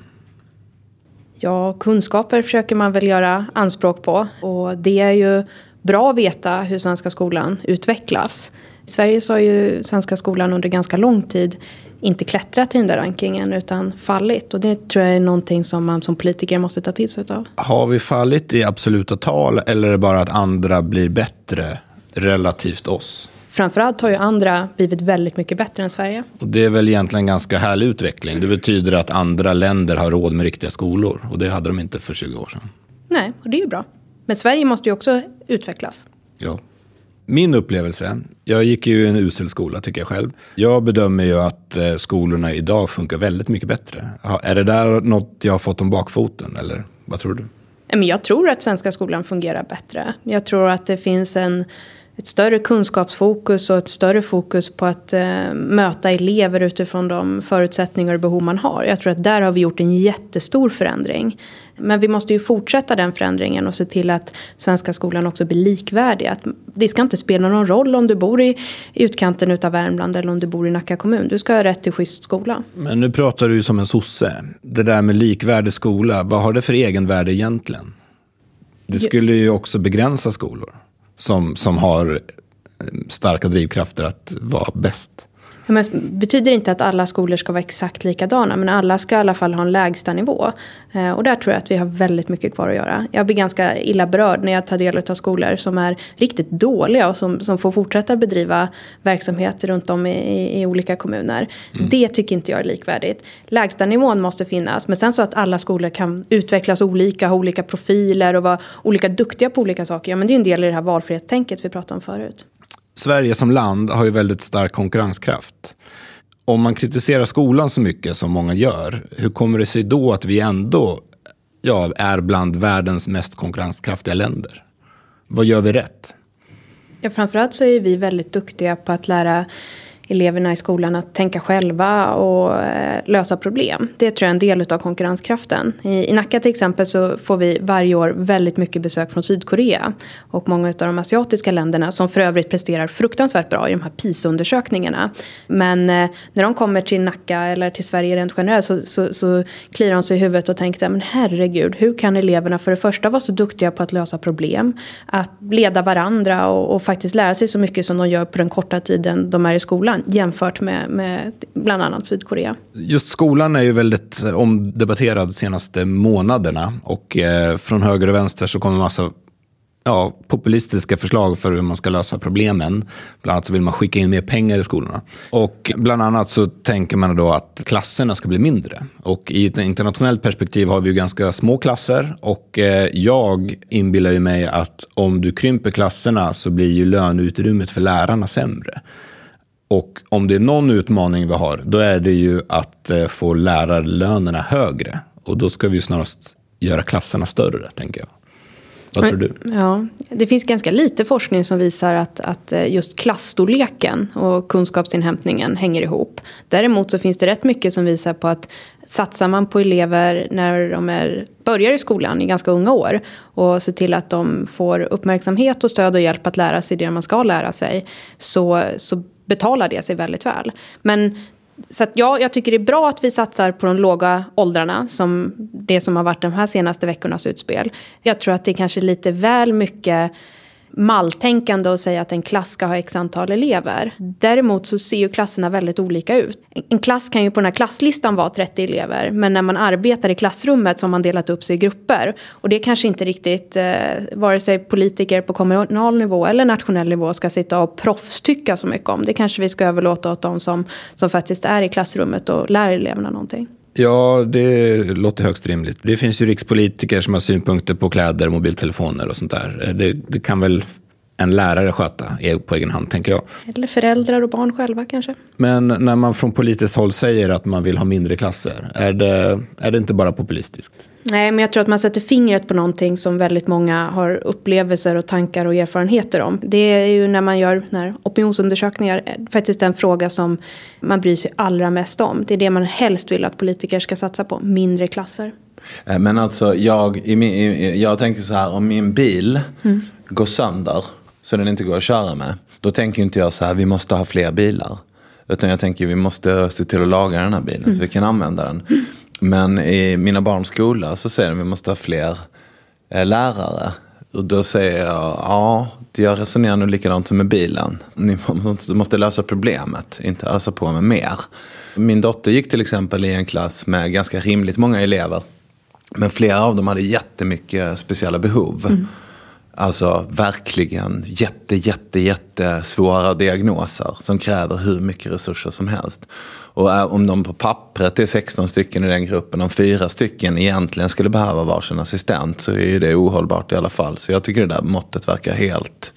S2: Ja, kunskaper försöker man väl göra anspråk på. Och det är ju bra att veta hur svenska skolan utvecklas. I Sverige så har ju svenska skolan under ganska lång tid inte klättrat i den där rankingen utan fallit. Och det tror jag är någonting som man som politiker måste ta till sig av.
S3: Har vi fallit i absoluta tal eller är det bara att andra blir bättre relativt oss?
S2: Framförallt har ju andra blivit väldigt mycket bättre än Sverige.
S3: Och det är väl egentligen en ganska härlig utveckling. Det betyder att andra länder har råd med riktiga skolor och det hade de inte för 20 år sedan.
S2: Nej, och det är ju bra. Men Sverige måste ju också utvecklas.
S3: Ja. Min upplevelse, jag gick ju i en usel skola tycker jag själv. Jag bedömer ju att eh, skolorna idag funkar väldigt mycket bättre. Är det där något jag har fått om bakfoten eller vad tror du?
S2: Jag tror att svenska skolan fungerar bättre. Jag tror att det finns en ett större kunskapsfokus och ett större fokus på att eh, möta elever utifrån de förutsättningar och behov man har. Jag tror att där har vi gjort en jättestor förändring. Men vi måste ju fortsätta den förändringen och se till att svenska skolan också blir likvärdig. Att det ska inte spela någon roll om du bor i utkanten av Värmland eller om du bor i Nacka kommun. Du ska ha rätt till schysst skola.
S3: Men nu pratar du ju som en sosse. Det där med likvärdig skola, vad har det för egenvärde egentligen? Det skulle ju också begränsa skolor som, som har starka drivkrafter att vara bäst.
S2: Men betyder inte att alla skolor ska vara exakt likadana men alla ska i alla fall ha en lägsta nivå. Eh, och där tror jag att vi har väldigt mycket kvar att göra. Jag blir ganska illa berörd när jag tar del av skolor som är riktigt dåliga och som, som får fortsätta bedriva verksamhet runt om i, i, i olika kommuner. Mm. Det tycker inte jag är likvärdigt. Lägsta nivån måste finnas men sen så att alla skolor kan utvecklas olika, ha olika profiler och vara olika duktiga på olika saker. Ja men det är ju en del i det här valfrihetstänket vi pratade om förut.
S3: Sverige som land har ju väldigt stark konkurrenskraft. Om man kritiserar skolan så mycket som många gör, hur kommer det sig då att vi ändå ja, är bland världens mest konkurrenskraftiga länder? Vad gör vi rätt?
S2: Ja, framförallt så är vi väldigt duktiga på att lära eleverna i skolan att tänka själva och eh, lösa problem. Det tror jag är en del av konkurrenskraften. I, I Nacka till exempel så får vi varje år väldigt mycket besök från Sydkorea. Och många av de asiatiska länderna som för övrigt presterar fruktansvärt bra i de här PISA-undersökningarna. Men eh, när de kommer till Nacka eller till Sverige rent generellt så, så, så kliar de sig i huvudet och tänker men herregud, hur kan eleverna för det första vara så duktiga på att lösa problem, att leda varandra och, och faktiskt lära sig så mycket som de gör på den korta tiden de är i skolan jämfört med, med bland annat Sydkorea.
S3: Just skolan är ju väldigt eh, omdebatterad de senaste månaderna och eh, från höger och vänster så kommer massa ja, populistiska förslag för hur man ska lösa problemen. Bland annat så vill man skicka in mer pengar i skolorna. Och bland annat så tänker man då att klasserna ska bli mindre. Och i ett internationellt perspektiv har vi ju ganska små klasser. Och eh, jag inbillar ju mig att om du krymper klasserna så blir ju löneutrymmet för lärarna sämre. Och om det är någon utmaning vi har, då är det ju att eh, få lärarlönerna högre. Och då ska vi snarast göra klasserna större, tänker jag. Vad tror du?
S2: Ja, det finns ganska lite forskning som visar att, att eh, just klassstorleken och kunskapsinhämtningen hänger ihop. Däremot så finns det rätt mycket som visar på att satsar man på elever när de är, börjar i skolan i ganska unga år och ser till att de får uppmärksamhet och stöd och hjälp att lära sig det man ska lära sig så, så betalar det sig väldigt väl. Men så att ja, jag tycker det är bra att vi satsar på de låga åldrarna, som det som har varit de här senaste veckornas utspel. Jag tror att det är kanske lite väl mycket malltänkande och säga att en klass ska ha x antal elever. Däremot så ser ju klasserna väldigt olika ut. En klass kan ju på den här klasslistan vara 30 elever men när man arbetar i klassrummet så har man delat upp sig i grupper. Och det kanske inte riktigt eh, vare sig politiker på kommunal nivå eller nationell nivå ska sitta och proffstycka så mycket om. Det kanske vi ska överlåta åt de som, som faktiskt är i klassrummet och lär eleverna någonting.
S3: Ja, det låter högst rimligt. Det finns ju rikspolitiker som har synpunkter på kläder, mobiltelefoner och sånt där. Eh, det, det kan väl en lärare sköta på egen hand, tänker jag.
S2: Eller föräldrar och barn själva kanske.
S3: Men när man från politiskt håll säger att man vill ha mindre klasser, är det, är det inte bara populistiskt?
S2: Nej, men jag tror att man sätter fingret på någonting som väldigt många har upplevelser och tankar och erfarenheter om. Det är ju när man gör när opinionsundersökningar faktiskt en fråga som man bryr sig allra mest om. Det är det man helst vill att politiker ska satsa på, mindre klasser.
S1: Eh, men alltså jag, i min, jag tänker så här, om min bil mm. går sönder så den inte går att köra med. Då tänker inte jag så här, vi måste ha fler bilar. Utan jag tänker vi måste se till att laga den här bilen mm. så vi kan använda den. Men i mina barns skola så säger de vi måste ha fler eh, lärare. Och då säger jag, ja, jag resonerar nog likadant som med bilen. Ni måste lösa problemet, inte ösa på med mer. Min dotter gick till exempel i en klass med ganska rimligt många elever. Men flera av dem hade jättemycket speciella behov. Mm. Alltså verkligen jätte, jätte, jätte svåra diagnoser som kräver hur mycket resurser som helst. Och om de på pappret är 16 stycken i den gruppen, om fyra stycken egentligen skulle behöva varsin assistent så är ju det ohållbart i alla fall. Så jag tycker det där måttet verkar helt,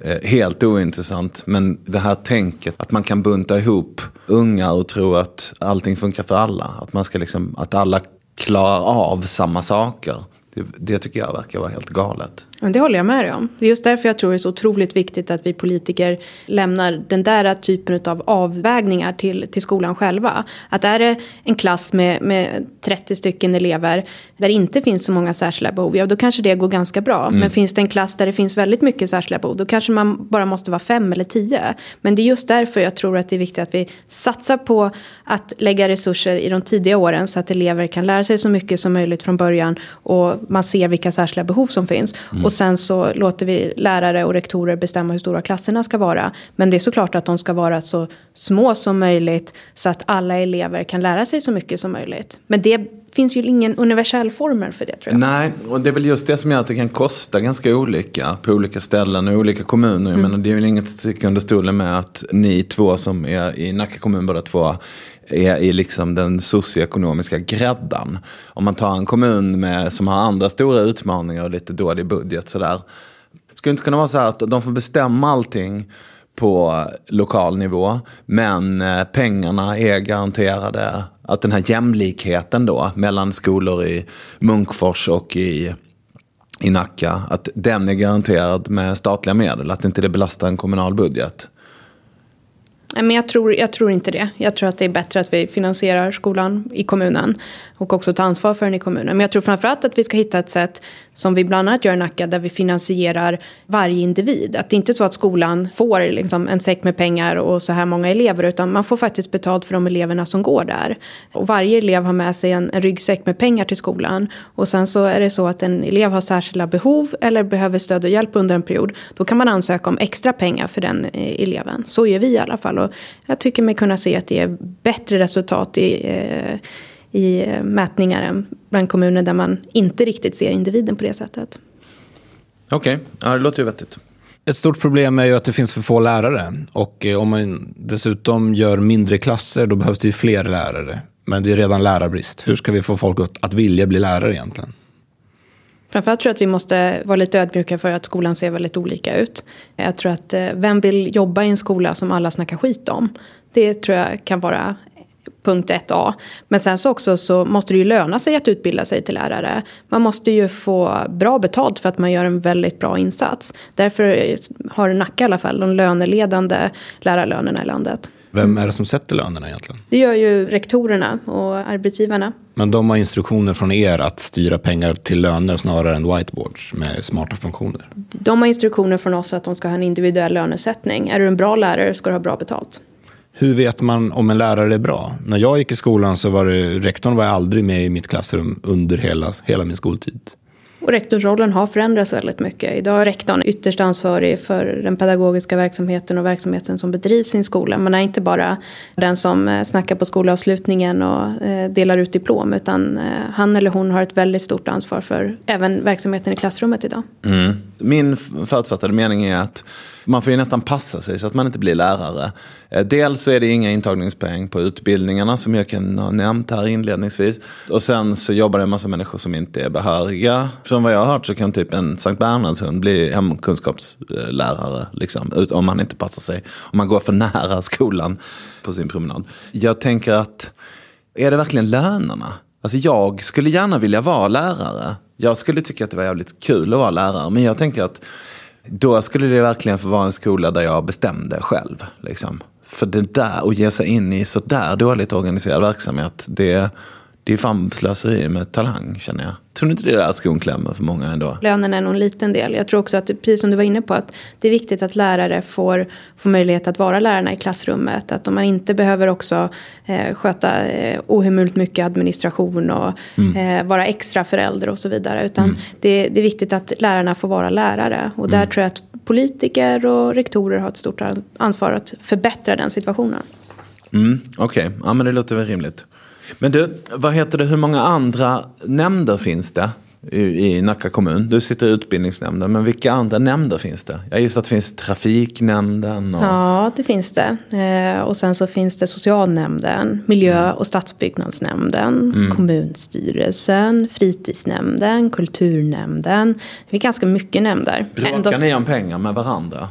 S1: eh, helt ointressant. Men det här tänket att man kan bunta ihop unga och tro att allting funkar för alla. Att, man ska liksom, att alla klarar av samma saker. Det, det, tycker jag verkar vara helt galet.
S2: Det håller jag med dig om. Det är just därför jag tror det är så otroligt viktigt att vi politiker lämnar den där typen av avvägningar till, till skolan själva. Att är det en klass med, med 30 stycken elever där det inte finns så många särskilda behov, ja då kanske det går ganska bra. Mm. Men finns det en klass där det finns väldigt mycket särskilda behov, då kanske man bara måste vara fem eller tio. Men det är just därför jag tror att det är viktigt att vi satsar på att lägga resurser i de tidiga åren så att elever kan lära sig så mycket som möjligt från början och man ser vilka särskilda behov som finns. Mm. Och sen så låter vi lärare och rektorer bestämma hur stora klasserna ska vara. Men det är såklart att de ska vara så små som möjligt så att alla elever kan lära sig så mycket som möjligt. Men det finns ju ingen universell formel för det tror jag.
S1: Nej, och det är väl just det som gör att det kan kosta ganska olika på olika ställen och olika kommuner. Jag mm. menar, det är väl inget att sticka under stolen med att ni två som är i Nacka kommun båda två är i liksom den socioekonomiska gräddan. Om man tar en kommun med, som har andra stora utmaningar och lite dålig budget sådär. Skulle inte kunna vara så här att de får bestämma allting på lokal nivå. Men eh, pengarna är garanterade. Att den här jämlikheten då mellan skolor i Munkfors och i, i Nacka. Att den är garanterad med statliga medel. Att inte det belastar en kommunal budget.
S2: Men jag tror, jag tror inte det. Jag tror att det är bättre att vi finansierar skolan i kommunen och också ta ansvar för den i kommunen. Men jag tror framförallt att vi ska hitta ett sätt som vi bland annat gör i Nacka där vi finansierar varje individ. Att det inte är så att skolan får liksom en säck med pengar och så här många elever utan man får faktiskt betalt för de eleverna som går där. Och varje elev har med sig en, en ryggsäck med pengar till skolan. Och sen så är det så att en elev har särskilda behov eller behöver stöd och hjälp under en period. Då kan man ansöka om extra pengar för den eh, eleven. Så gör vi i alla fall. Och jag tycker mig kunna se att det är bättre resultat i eh, i mätningar än bland kommuner där man inte riktigt ser individen på det sättet.
S1: Okej, okay. ja, det låter ju vettigt.
S3: Ett stort problem är ju att det finns för få lärare. Och eh, om man dessutom gör mindre klasser, då behövs det ju fler lärare. Men det är redan lärarbrist. Hur ska vi få folk att vilja bli lärare egentligen?
S2: Framförallt tror jag att vi måste vara lite ödmjuka för att skolan ser väldigt olika ut. Jag tror att eh, vem vill jobba i en skola som alla snackar skit om? Det tror jag kan vara punkt 1a. Men sen så också så måste det ju löna sig att utbilda sig till lärare. Man måste ju få bra betalt för att man gör en väldigt bra insats. Därför har Nacka i alla fall de löneledande lärarlönerna i landet.
S3: Vem är det som sätter lönerna egentligen?
S2: Det gör ju rektorerna och arbetsgivarna.
S3: Men de har instruktioner från er att styra pengar till löner snarare än whiteboards med smarta funktioner?
S2: De har instruktioner från oss att de ska ha en individuell lönesättning. Är du en bra lärare ska du ha bra betalt.
S3: Hur vet man om en lärare är bra? När jag gick i skolan så var det, rektorn var aldrig med i mitt klassrum under hela, hela min skoltid.
S2: Och rektorsrollen har förändrats väldigt mycket. Idag är rektorn ytterst ansvarig för den pedagogiska verksamheten och verksamheten som bedrivs i en skola. Man är inte bara den som eh, snackar på skolavslutningen och eh, delar ut diplom. Utan eh, han eller hon har ett väldigt stort ansvar för även verksamheten i klassrummet idag.
S1: Mm. Min förutfattade mening är att man får ju nästan passa sig så att man inte blir lärare. Eh, dels så är det inga intagningspoäng på utbildningarna som jag kan ha nämnt här inledningsvis. Och sen så jobbar det en massa människor som inte är behöriga. Från vad jag har hört så kan typ en Sankt Bernhardshund bli hemkunskapslärare. Liksom, om man inte passar sig. Om man går för nära skolan på sin promenad. Jag tänker att, är det verkligen lönerna? Alltså jag skulle gärna vilja vara lärare. Jag skulle tycka att det var jävligt kul att vara lärare. Men jag tänker att då skulle det verkligen få vara en skola där jag bestämde själv. Liksom. För det där, att ge sig in i sådär dåligt organiserad verksamhet, det, det är fan slöseri med talang känner jag. Tror du inte det är där skon klämmer för många ändå?
S2: Lönen är nog en liten del. Jag tror också att, precis som du var inne på, att det är viktigt att lärare får, får möjlighet att vara lärarna i klassrummet. Att man inte behöver också eh, sköta eh, ohemult mycket administration och mm. eh, vara extra förälder och så vidare. Utan mm. det, det, är viktigt att lärarna får vara lärare. Och där mm. tror jag att politiker och rektorer har ett stort ansvar att förbättra den situationen.
S1: Mm, Okej, okay. ja men det låter väl rimligt. Men du, vad heter det, hur många andra nämnder finns det i, Nacka kommun? Du sitter i utbildningsnämnden, men vilka andra nämnder finns det? Jag gissar att det finns trafiknämnden. Och...
S2: Ja, det finns det. Eh, och sen så finns det socialnämnden, miljö mm. och stadsbyggnadsnämnden, mm. kommunstyrelsen, fritidsnämnden, kulturnämnden. Det är ganska mycket nämnder.
S1: Bråkar ni om pengar med varandra?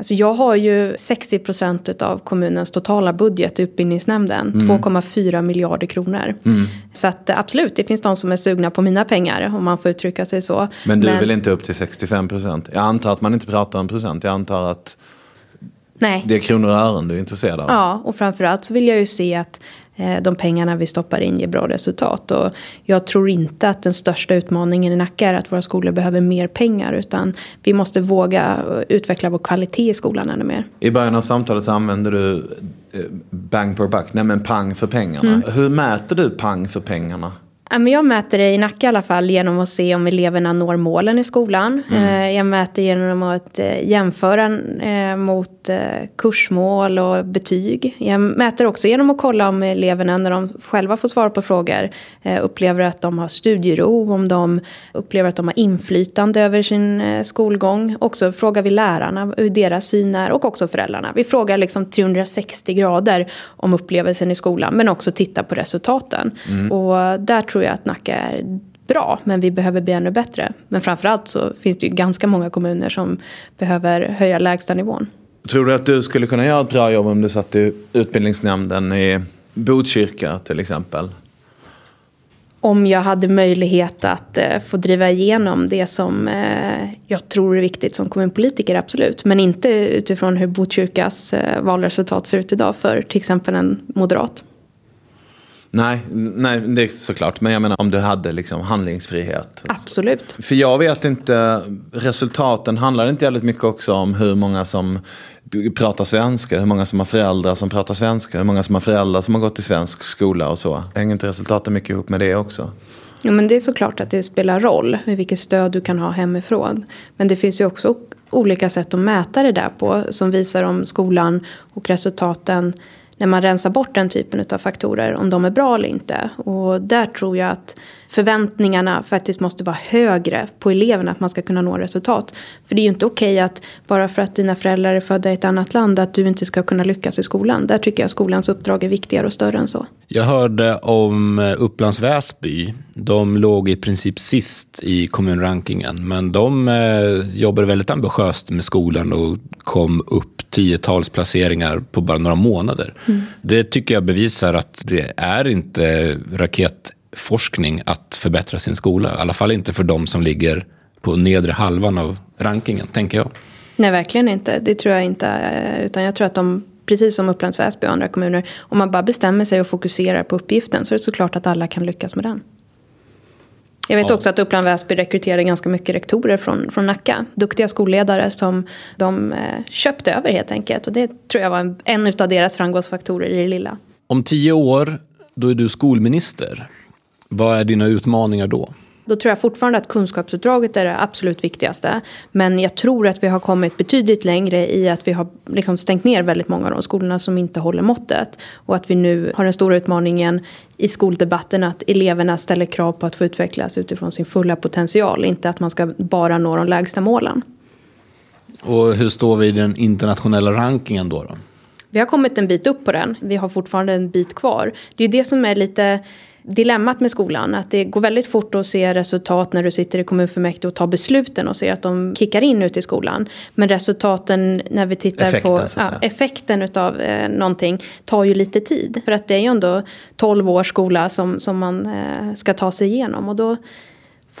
S2: Alltså jag har ju 60 procent av kommunens totala budget i utbildningsnämnden. Mm. 2,4 miljarder kronor. Mm. Så att absolut, det finns de som är sugna på mina pengar om man får uttrycka sig så.
S1: Men du Men... vill inte upp till 65 procent? Jag antar att man inte pratar om procent. Jag antar att Nej. det är kronor och ören du är intresserad av.
S2: Ja, och framförallt så vill jag ju se att Eh, de pengarna vi stoppar in ger bra resultat. Och jag tror inte att den största utmaningen i Nacka är att våra skolor behöver mer pengar. Utan vi måste våga utveckla vår kvalitet i skolan ännu mer.
S1: I början av samtalet så använder du eh, bang per buck, nej men pang för pengarna. Mm. Hur mäter du pang för pengarna?
S2: Jag mäter det i Nacka i alla fall genom att se om eleverna når målen i skolan. Mm. Eh, jag mäter genom att eh, jämföra eh, mot kursmål och betyg. Jag mäter också genom att kolla om eleverna när de själva får svara på frågor upplever att de har studiero, om de upplever att de har inflytande över sin skolgång. Också frågar vi lärarna hur deras syn är och också föräldrarna. Vi frågar liksom 360 grader om upplevelsen i skolan men också tittar på resultaten. Mm. Och där tror tror jag att Nacka är bra, men vi behöver bli ännu bättre. Men framförallt så finns det ju ganska många kommuner som behöver höja lägstanivån.
S1: Tror du att du skulle kunna göra ett bra jobb om du satt i utbildningsnämnden i Botkyrka till exempel?
S2: Om jag hade möjlighet att eh, få driva igenom det som eh, jag tror är viktigt som kommunpolitiker, absolut. Men inte utifrån hur Botkyrkas eh, valresultat ser ut idag för till exempel en moderat.
S1: Nej, nej, det är såklart. Men jag menar om du hade liksom handlingsfrihet.
S2: Absolut.
S1: För jag vet inte, resultaten handlar inte jävligt mycket också om hur många som pratar svenska, hur många som har föräldrar som pratar svenska, hur många som har föräldrar som har gått i svensk skola och så. Hänger inte resultaten mycket ihop med det också?
S2: Jo, men det är såklart att det spelar roll vilket stöd du kan ha hemifrån. Men det finns ju också olika sätt att mäta det där på som visar om skolan och resultaten när man rensar bort den typen av faktorer, om de är bra eller inte. Och där tror jag att förväntningarna faktiskt måste vara högre på eleverna att man ska kunna nå resultat. För det är ju inte okej att bara för att dina föräldrar är födda i ett annat land att du inte ska kunna lyckas i skolan. Där tycker jag skolans uppdrag är viktigare och större än så.
S3: Jag hörde om eh, Upplands Väsby. De låg i princip sist i kommunrankingen, men de eh, jobbade väldigt ambitiöst med skolan och kom upp tiotals placeringar på bara några månader. Mm. Det tycker jag bevisar att det är inte raket forskning att förbättra sin skola. I alla fall inte för de som ligger på nedre halvan av rankingen, tänker jag.
S2: Nej, verkligen inte. Det tror jag inte. Utan jag tror att de, precis som Upplands Väsby och andra kommuner, om man bara bestämmer sig och fokuserar på uppgiften så är det såklart att alla kan lyckas med den. Jag vet ja. också att Uppland Väsby rekryterar ganska mycket rektorer från, från Nacka. Duktiga skolledare som de eh, köpte över helt enkelt. Och det tror jag var en, en av deras framgångsfaktorer i det lilla.
S3: Om tio år, då är du skolminister. Vad är dina utmaningar då?
S2: Då tror jag fortfarande att kunskapsuppdraget är det absolut viktigaste. Men jag tror att vi har kommit betydligt längre i att vi har liksom stängt ner väldigt många av de skolorna som inte håller måttet. Och att vi nu har den stora utmaningen i skoldebatten att eleverna ställer krav på att få utvecklas utifrån sin fulla potential. Inte att man ska bara nå de lägsta målen.
S3: Och hur står vi i den internationella rankingen då? då?
S2: Vi har kommit en bit upp på den. Vi har fortfarande en bit kvar. Det är ju det som är lite dilemmat med skolan. Att det går väldigt fort att se resultat när du sitter i kommunfullmäktige och tar besluten och ser att de kickar in ute i skolan. Men resultaten när vi tittar
S1: Effekten,
S2: på ja, effekten av eh, någonting tar ju lite tid. För att det är ju ändå 12 års skola som, som man eh, ska ta sig igenom. Och då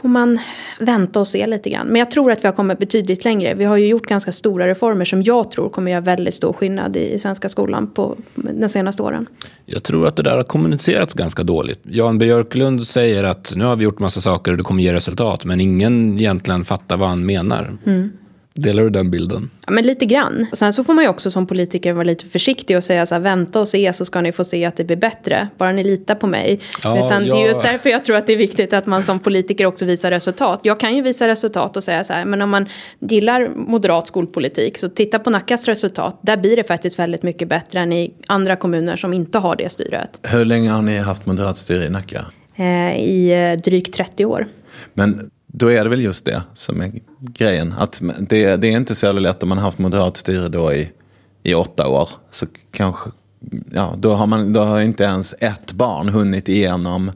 S2: får man vänta och se lite grann. Men jag tror att vi har kommit betydligt längre. Vi har ju gjort ganska stora reformer som jag tror kommer göra väldigt stor skillnad i, svenska skolan på de senaste åren.
S3: Jag tror att det där har kommunicerats ganska dåligt. Jan Björklund säger att nu har vi gjort massa saker och det kommer ge resultat. Men ingen egentligen fattar vad han menar. Delar du den bilden?
S2: Ja, men lite grann. Och sen så får man ju också som politiker vara lite försiktig och säga så här, vänta och se så ska ni få se att det blir bättre. Bara ni litar på mig.
S3: Ja,
S2: Utan det
S3: ja.
S2: är just därför jag tror att det är viktigt att man som politiker också visar resultat. Jag kan ju visa resultat och säga så här, men om man gillar moderat skolpolitik så titta på Nackas resultat. Där blir det faktiskt väldigt mycket bättre än i andra kommuner som inte har det styret.
S1: Hur länge har ni haft moderat styre i Nacka?
S2: Eh, I eh, drygt 30 år.
S1: Men då är det väl just det som är grejen. Att det, det är inte så jävla lätt om man har haft moderat styre då i, i åtta år. Så kanske, ja, då har, man, då har inte ens ett barn hunnit igenom,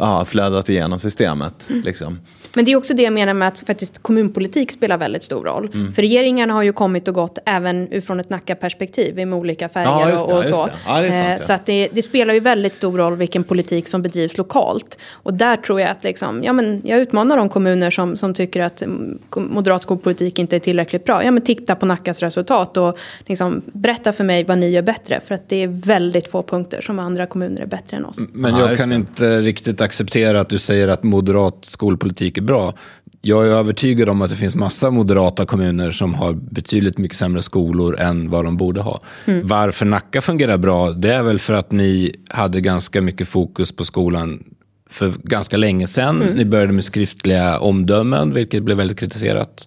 S1: ja, flödat igenom systemet. Liksom.
S2: Men det är också det jag menar med att faktiskt kommunpolitik spelar väldigt stor roll.
S1: Mm.
S2: För regeringarna har ju kommit och gått även utifrån ett Nacka-perspektiv med olika färger
S1: Ja, det,
S2: och, så.
S1: det. Ja, sant,
S2: Eh,
S1: ja.
S2: Så att det, det spelar ju väldigt stor roll vilken politik som bedrivs lokalt. Och där tror jag att liksom, ja, men jag utmanar de kommuner som, som tycker att mm, moderat skolpolitik inte är tillräckligt bra. Ja, men titta på Nackas resultat och liksom, berätta för mig vad ni gör bättre. För att det är väldigt få punkter som andra kommuner är bättre än oss.
S3: Men
S1: Ja,
S3: jag kan
S1: det.
S3: inte riktigt acceptera att du säger att moderat skolpolitik är bra. Jag är övertygad om att det finns massa moderata kommuner som har betydligt mycket sämre skolor än vad de borde ha. Varför Nacka fungerar bra, det är väl för att ni hade ganska mycket fokus på skolan för ganska länge sedan. Ni började med skriftliga omdömen, vilket blev väldigt kritiserat.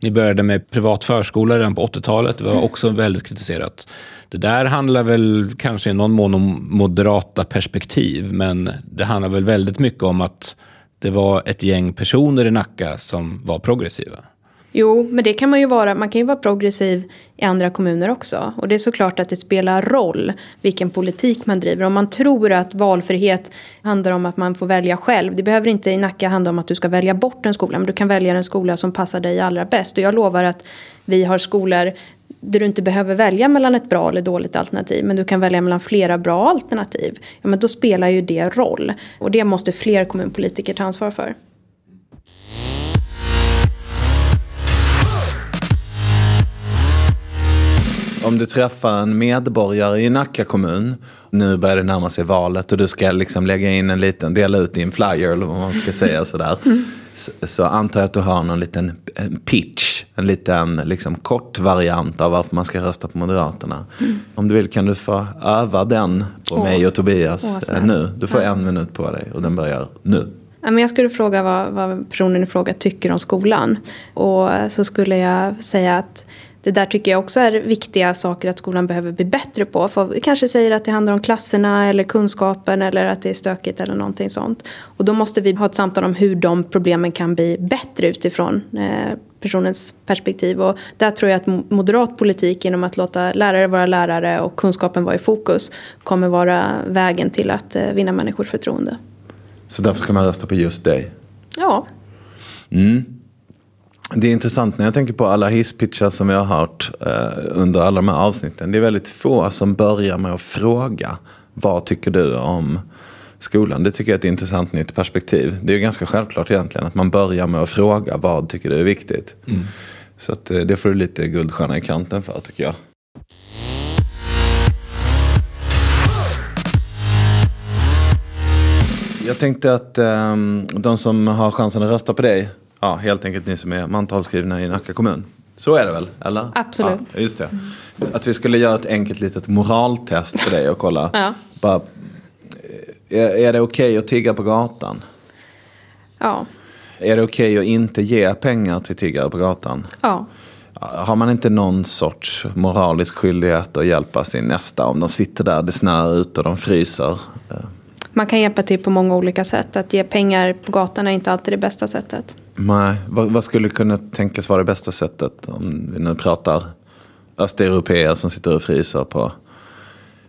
S3: Ni började med privat förskola redan på 80-talet, det var också väldigt kritiserat. Det där handlar väl kanske i någon mån om moderata perspektiv, men det handlar väl väldigt mycket om att det var ett gäng personer i Nacka som var progressiva.
S2: Jo, men det kan man ju vara. Man kan ju vara progressiv i andra kommuner också. Och det är såklart att det spelar roll vilken politik man driver. Om man tror att valfrihet handlar om att man får välja själv. Det behöver inte i Nacka handla om att du ska välja bort en skola. Men du kan välja den skola som passar dig allra bäst. Och jag lovar att vi har skolor där du inte behöver välja mellan ett bra eller dåligt alternativ. Men du kan välja mellan flera bra alternativ. Ja, men då spelar ju det roll. Och det måste fler kommunpolitiker ta ansvar för.
S1: Om du träffar en medborgare i Nacka kommun, nu börjar det närma sig valet och du ska liksom lägga in en liten, dela ut din flyer eller vad man ska säga sådär. Så, så antar jag att du har någon liten en pitch, en liten liksom, kort variant av varför man ska rösta på Moderaterna. Om du vill kan du få öva den på
S2: Åh.
S1: mig och Tobias
S2: Åh,
S1: eh, nu. Du får en minut på dig och den börjar nu.
S2: Ja, men jag skulle fråga vad, vad personen i fråga tycker om skolan. Och så skulle jag säga att det där tycker jag också är viktiga saker att skolan behöver bli bättre på. För vi kanske säger att det handlar om klasserna eller kunskapen eller att det är stökigt eller någonting sånt. Och då måste vi ha ett samtal om hur de problemen kan bli bättre utifrån eh, personens perspektiv. Och där tror jag att mo- moderat politik genom att låta lärare vara lärare och kunskapen vara i fokus kommer vara vägen till att eh, vinna människors förtroende.
S1: Så därför ska man rösta på just dig.
S2: Ja,
S1: Det är intressant när jag tänker på alla hisspitchar som vi har hört eh, under alla de här avsnitten. Det är väldigt få som börjar med att fråga vad tycker du om skolan. Det tycker jag är ett intressant nytt perspektiv. Det är ju ganska självklart egentligen att man börjar med att fråga vad tycker du är viktigt. Så att, eh, det får du lite guldstjärna i kanten för tycker jag. Jag tänkte att ehm, de som har chansen att rösta på dig, ja, helt enkelt ni som är mantalsskrivna i Nacka kommun. Så är det väl? Eller?
S2: Absolut.
S1: Ja, just det. Att vi skulle göra ett enkelt litet moraltest på dig och kolla.
S2: Ja.
S1: Bara, är, är det okej att tigga på gatan?
S2: Ja.
S1: Är det okej att inte ge pengar till tiggare på gatan?
S2: Ja.
S1: Har man inte någon sorts moralisk skyldighet att hjälpa sin nästa om de sitter där, det snöar ut och de fryser?
S2: Man kan hjälpa till på många olika sätt. Att ge pengar på gatan är inte alltid det bästa sättet.
S1: Nej, vad, vad skulle kunna tänkas vara det bästa sättet om vi nu pratar östeuropeer som sitter och fryser på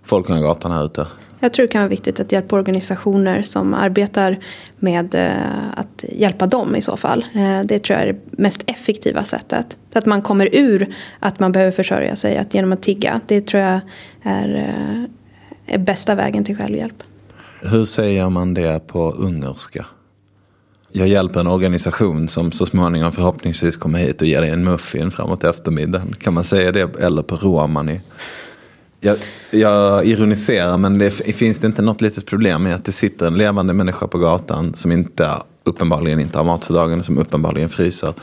S1: Folkungagatan här ute?
S2: Jag tror det kan vara viktigt att hjälpa organisationer som arbetar med eh, att hjälpa dem i så fall. Eh, det tror jag är det mest effektiva sättet. Så att man kommer ur att man behöver försörja sig att genom att tigga. Det tror jag är, eh, är bästa vägen till självhjälp.
S1: Hur säger man det på ungerska? Jag hjälper en organisation som så småningom förhoppningsvis kommer hit och ger dig en muffin framåt eftermiddagen. Kan man säga det? Eller på romani? Jag, jag ironiserar men det finns det inte något litet problem med att det sitter en levande människa på gatan som inte uppenbarligen inte har mat för dagen, som uppenbarligen fryser.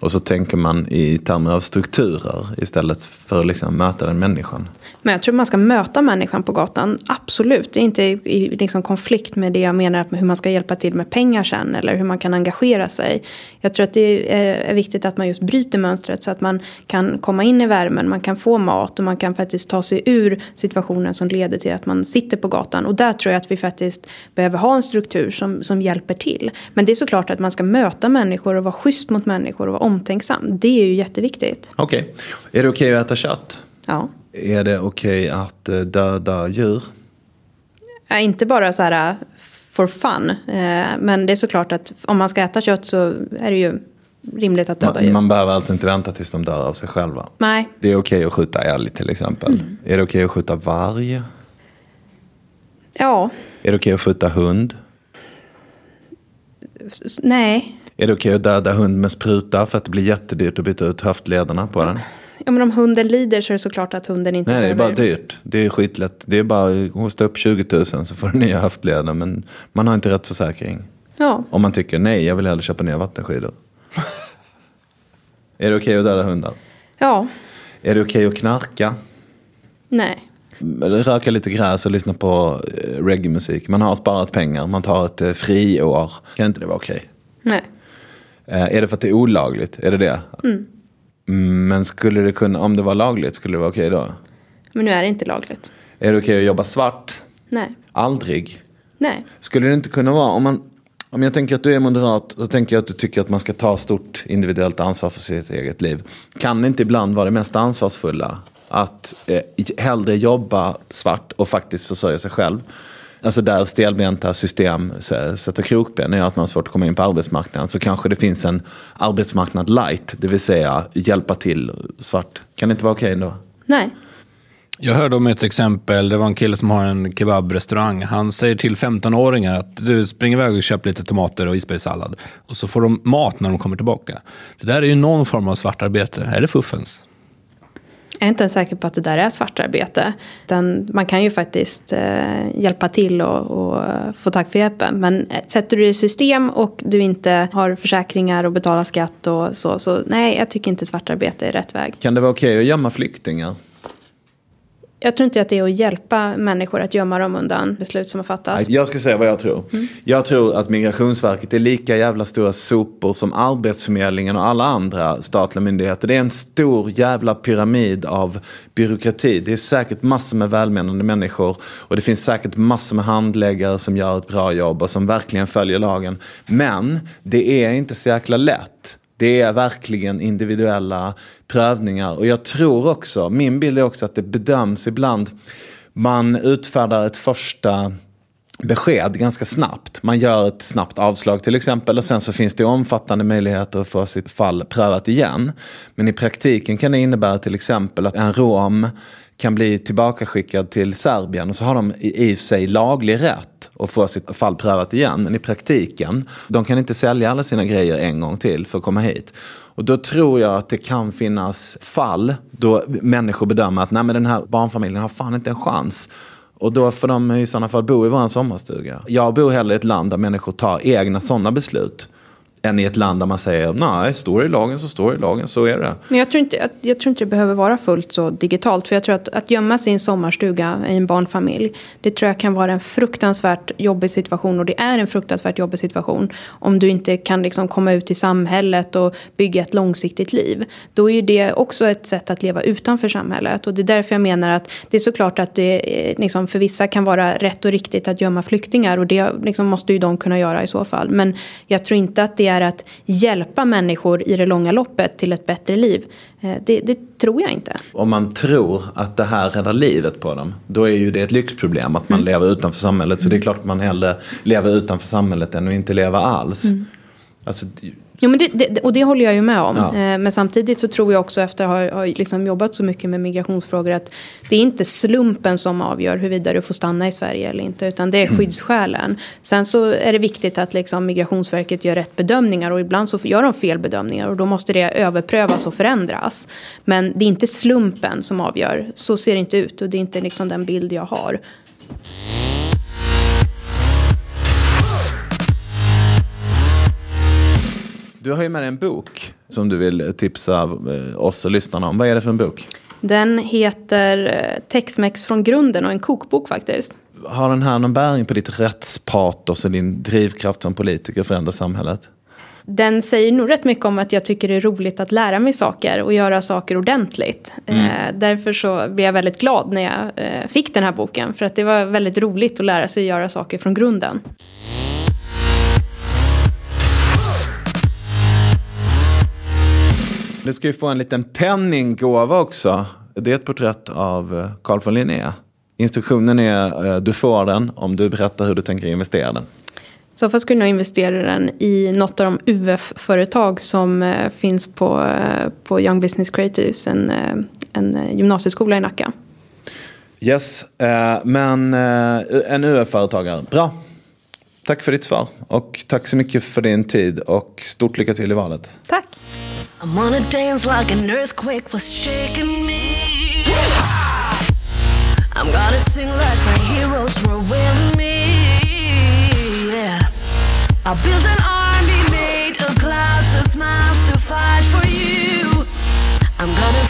S1: Och så tänker man i termer av strukturer istället för att liksom möta den människan.
S2: Men jag tror man ska möta människan på gatan, absolut. Det är inte i liksom konflikt med det jag menar med hur man ska hjälpa till med pengar sen eller hur man kan engagera sig. Jag tror att det är viktigt att man just bryter mönstret så att man kan komma in i värmen, man kan få mat och man kan faktiskt ta sig ur situationen som leder till att man sitter på gatan. Och där tror jag att vi faktiskt behöver ha en struktur som, som hjälper till. Men det är såklart att man ska möta människor och vara schysst mot människor och vara omtänksam. Det är ju jätteviktigt.
S1: Okej. Okay. Är det okej okay att äta kött?
S2: Ja.
S1: Är det okej okay att eh, döda djur?
S2: Ja, inte bara så här for fun. Eh, men det är såklart att om man ska äta kött så är det ju rimligt att döda
S1: man,
S2: djur.
S1: Man behöver alltså inte vänta tills de dör av sig själva?
S2: Nej.
S1: Det är okej att skjuta älg till exempel? Mm. Är det okej att skjuta varg?
S2: Ja.
S1: Är det okej att skjuta hund?
S2: Nej.
S1: Är det okej att döda hund med spruta för att det blir jättedyrt att byta ut höftlederna på den?
S2: Ja, men om hunden lider så är det såklart att hunden inte
S1: Nej,
S2: behöver...
S1: det är bara dyrt. Det är skitlätt. Det är bara att hosta upp 20 000 så får du nya höftleder. Men man har inte rätt försäkring.
S2: Ja.
S1: Om man tycker nej, jag vill hellre köpa nya vattenskidor. är det okej att döda hundar?
S2: Ja.
S1: Är det okej att knarka?
S2: Nej.
S1: Röka lite gräs och lyssna på eh, reggae-musik. Man har sparat pengar, man tar ett eh, friår. Kan inte det vara okej?
S2: Nej.
S1: Eh, är det för att det är olagligt? Är det det?
S2: Mm.
S1: Men skulle det kunna, om det var lagligt, skulle det vara okej då?
S2: Men nu är det inte lagligt.
S1: Är det okej att jobba svart?
S2: Nej.
S1: Aldrig?
S2: Nej.
S1: Skulle det inte kunna vara, om, man, om jag tänker att du är moderat, så tänker jag att du tycker att man ska ta stort individuellt ansvar för sitt eget liv. Kan det inte ibland vara det mest ansvarsfulla? Att eh, hellre jobba svart och faktiskt försörja sig själv. Alltså där stelbenta system sätter krokben och gör att man har svårt att komma in på arbetsmarknaden. Så kanske det finns en arbetsmarknad light, det vill säga hjälpa till svart. Kan det inte vara okej okay då?
S2: Nej.
S3: Jag hörde om ett exempel, det var en kille som har en kebabrestaurang. Han säger till 15-åringar att du springer iväg och köper lite tomater och isbergssallad. Och så får de mat när de kommer tillbaka. Det där är ju någon form av svartarbete. Är det fuffens?
S2: Jag är inte ens säker på att det där är svartarbete. Den, man kan ju faktiskt eh, hjälpa till och, och, få tack för hjälpen. Men eh, sätter du det i system och du inte har försäkringar och betalar skatt och så, så nej, jag tycker inte svartarbete är rätt väg.
S1: Kan det vara okej att gömma flyktingar?
S2: Jag tror inte att det är att hjälpa människor att gömma dem undan beslut som har fattats.
S1: Jag ska säga vad jag tror. Mm. Jag tror att Migrationsverket är lika jävla stora sopor som Arbetsförmedlingen och alla andra statliga myndigheter. Det är en stor jävla pyramid av byråkrati. Det är säkert massor med välmenande människor. Och det finns säkert massor med handläggare som gör ett bra jobb och som verkligen följer lagen. Men det är inte så jäkla lätt. Det är verkligen individuella prövningar. Och jag tror också, min bild är också att det bedöms ibland, man utfärdar ett första besked ganska snabbt. Man gör ett snabbt avslag till exempel och sen så finns det omfattande möjligheter att få sitt fall prövat igen. Men i praktiken kan det innebära till exempel att en rom kan bli tillbakaskickad till Serbien och så har de i och för sig laglig rätt att få sitt fall prövat igen. Men i praktiken, de kan inte sälja alla sina grejer en gång till för att komma hit. Och då tror jag att det kan finnas fall då människor bedömer att Nej, men den här barnfamiljen har fan inte en chans. Och då får de i sådana fall bo i vår sommarstuga. Jag bor hellre i ett land där människor tar egna sådana beslut än i ett land där man säger nej, står det i lagen så står det i lagen, så är det.
S2: Men jag tror inte, jag tror inte det behöver vara fullt så digitalt. För jag tror att, att gömma sin sommarstuga i en barnfamilj, det tror jag kan vara en fruktansvärt jobbig situation. Och det är en fruktansvärt jobbig situation om du inte kan liksom komma ut i samhället och bygga ett långsiktigt liv. Då är ju det också ett sätt att leva utanför samhället. Och det är därför jag menar att det är såklart att det eh, liksom, för vissa kan vara rätt och riktigt att gömma flyktingar. Och det liksom, måste ju de kunna göra i så fall. Men jag tror inte att det är att hjälpa människor i det långa loppet till ett bättre liv. Eh, det, det, tror jag inte.
S1: Om man tror att det här räddar livet på dem, då är ju det ett lyxproblem att man mm. lever utanför samhället. Så det är klart att man hellre lever utanför samhället än att inte leva alls. Mm. Alltså,
S2: Jo, men det, det, och det håller jag ju med om. Ja. Eh, men samtidigt så tror jag också efter att ha, ha liksom jobbat så mycket med migrationsfrågor att det är inte slumpen som avgör huruvida du får stanna i Sverige eller inte. Utan det är mm. skyddsskälen. Sen så är det viktigt att liksom Migrationsverket gör rätt bedömningar och ibland så gör de fel bedömningar och då måste det överprövas och förändras. Men det är inte slumpen som avgör. Så ser det inte ut och det är inte liksom den bild jag har.
S1: Du har ju med dig en bok som du vill tipsa eh, oss och lyssnarna om. Vad är det för en bok?
S2: Den heter eh, Tex-Mex från grunden och en kokbok faktiskt.
S1: Har den här någon bäring på ditt rättspatos och din drivkraft som politiker att förändra samhället?
S2: Den säger nog rätt mycket om att jag tycker det är roligt att lära mig saker och göra saker ordentligt. Mm. Eh, därför så blev jag väldigt glad när jag eh, fick den här boken. För att det var väldigt roligt att lära sig göra saker från grunden.
S1: Du ska ju få en liten penninggåva också. Det är ett porträtt av eh, Carl von Linné. Instruktionen är eh, du får den om du berättar hur du tänker investera den.
S2: Så fall skulle jag investera den i något av de UF-företag som eh, finns på, på Young Business Creatives, en, en gymnasieskola i Nacka.
S1: Yes, men en UF-företagare. Bra. Tack för ditt svar och tack så mycket för din tid och stort lycka till i valet.
S2: Tack. I wanna dance like an
S1: earthquake was shaking me. I'm gonna sing like my heroes were with me. Yeah. I built an army made of clouds and smiles to fight for you. I'm gonna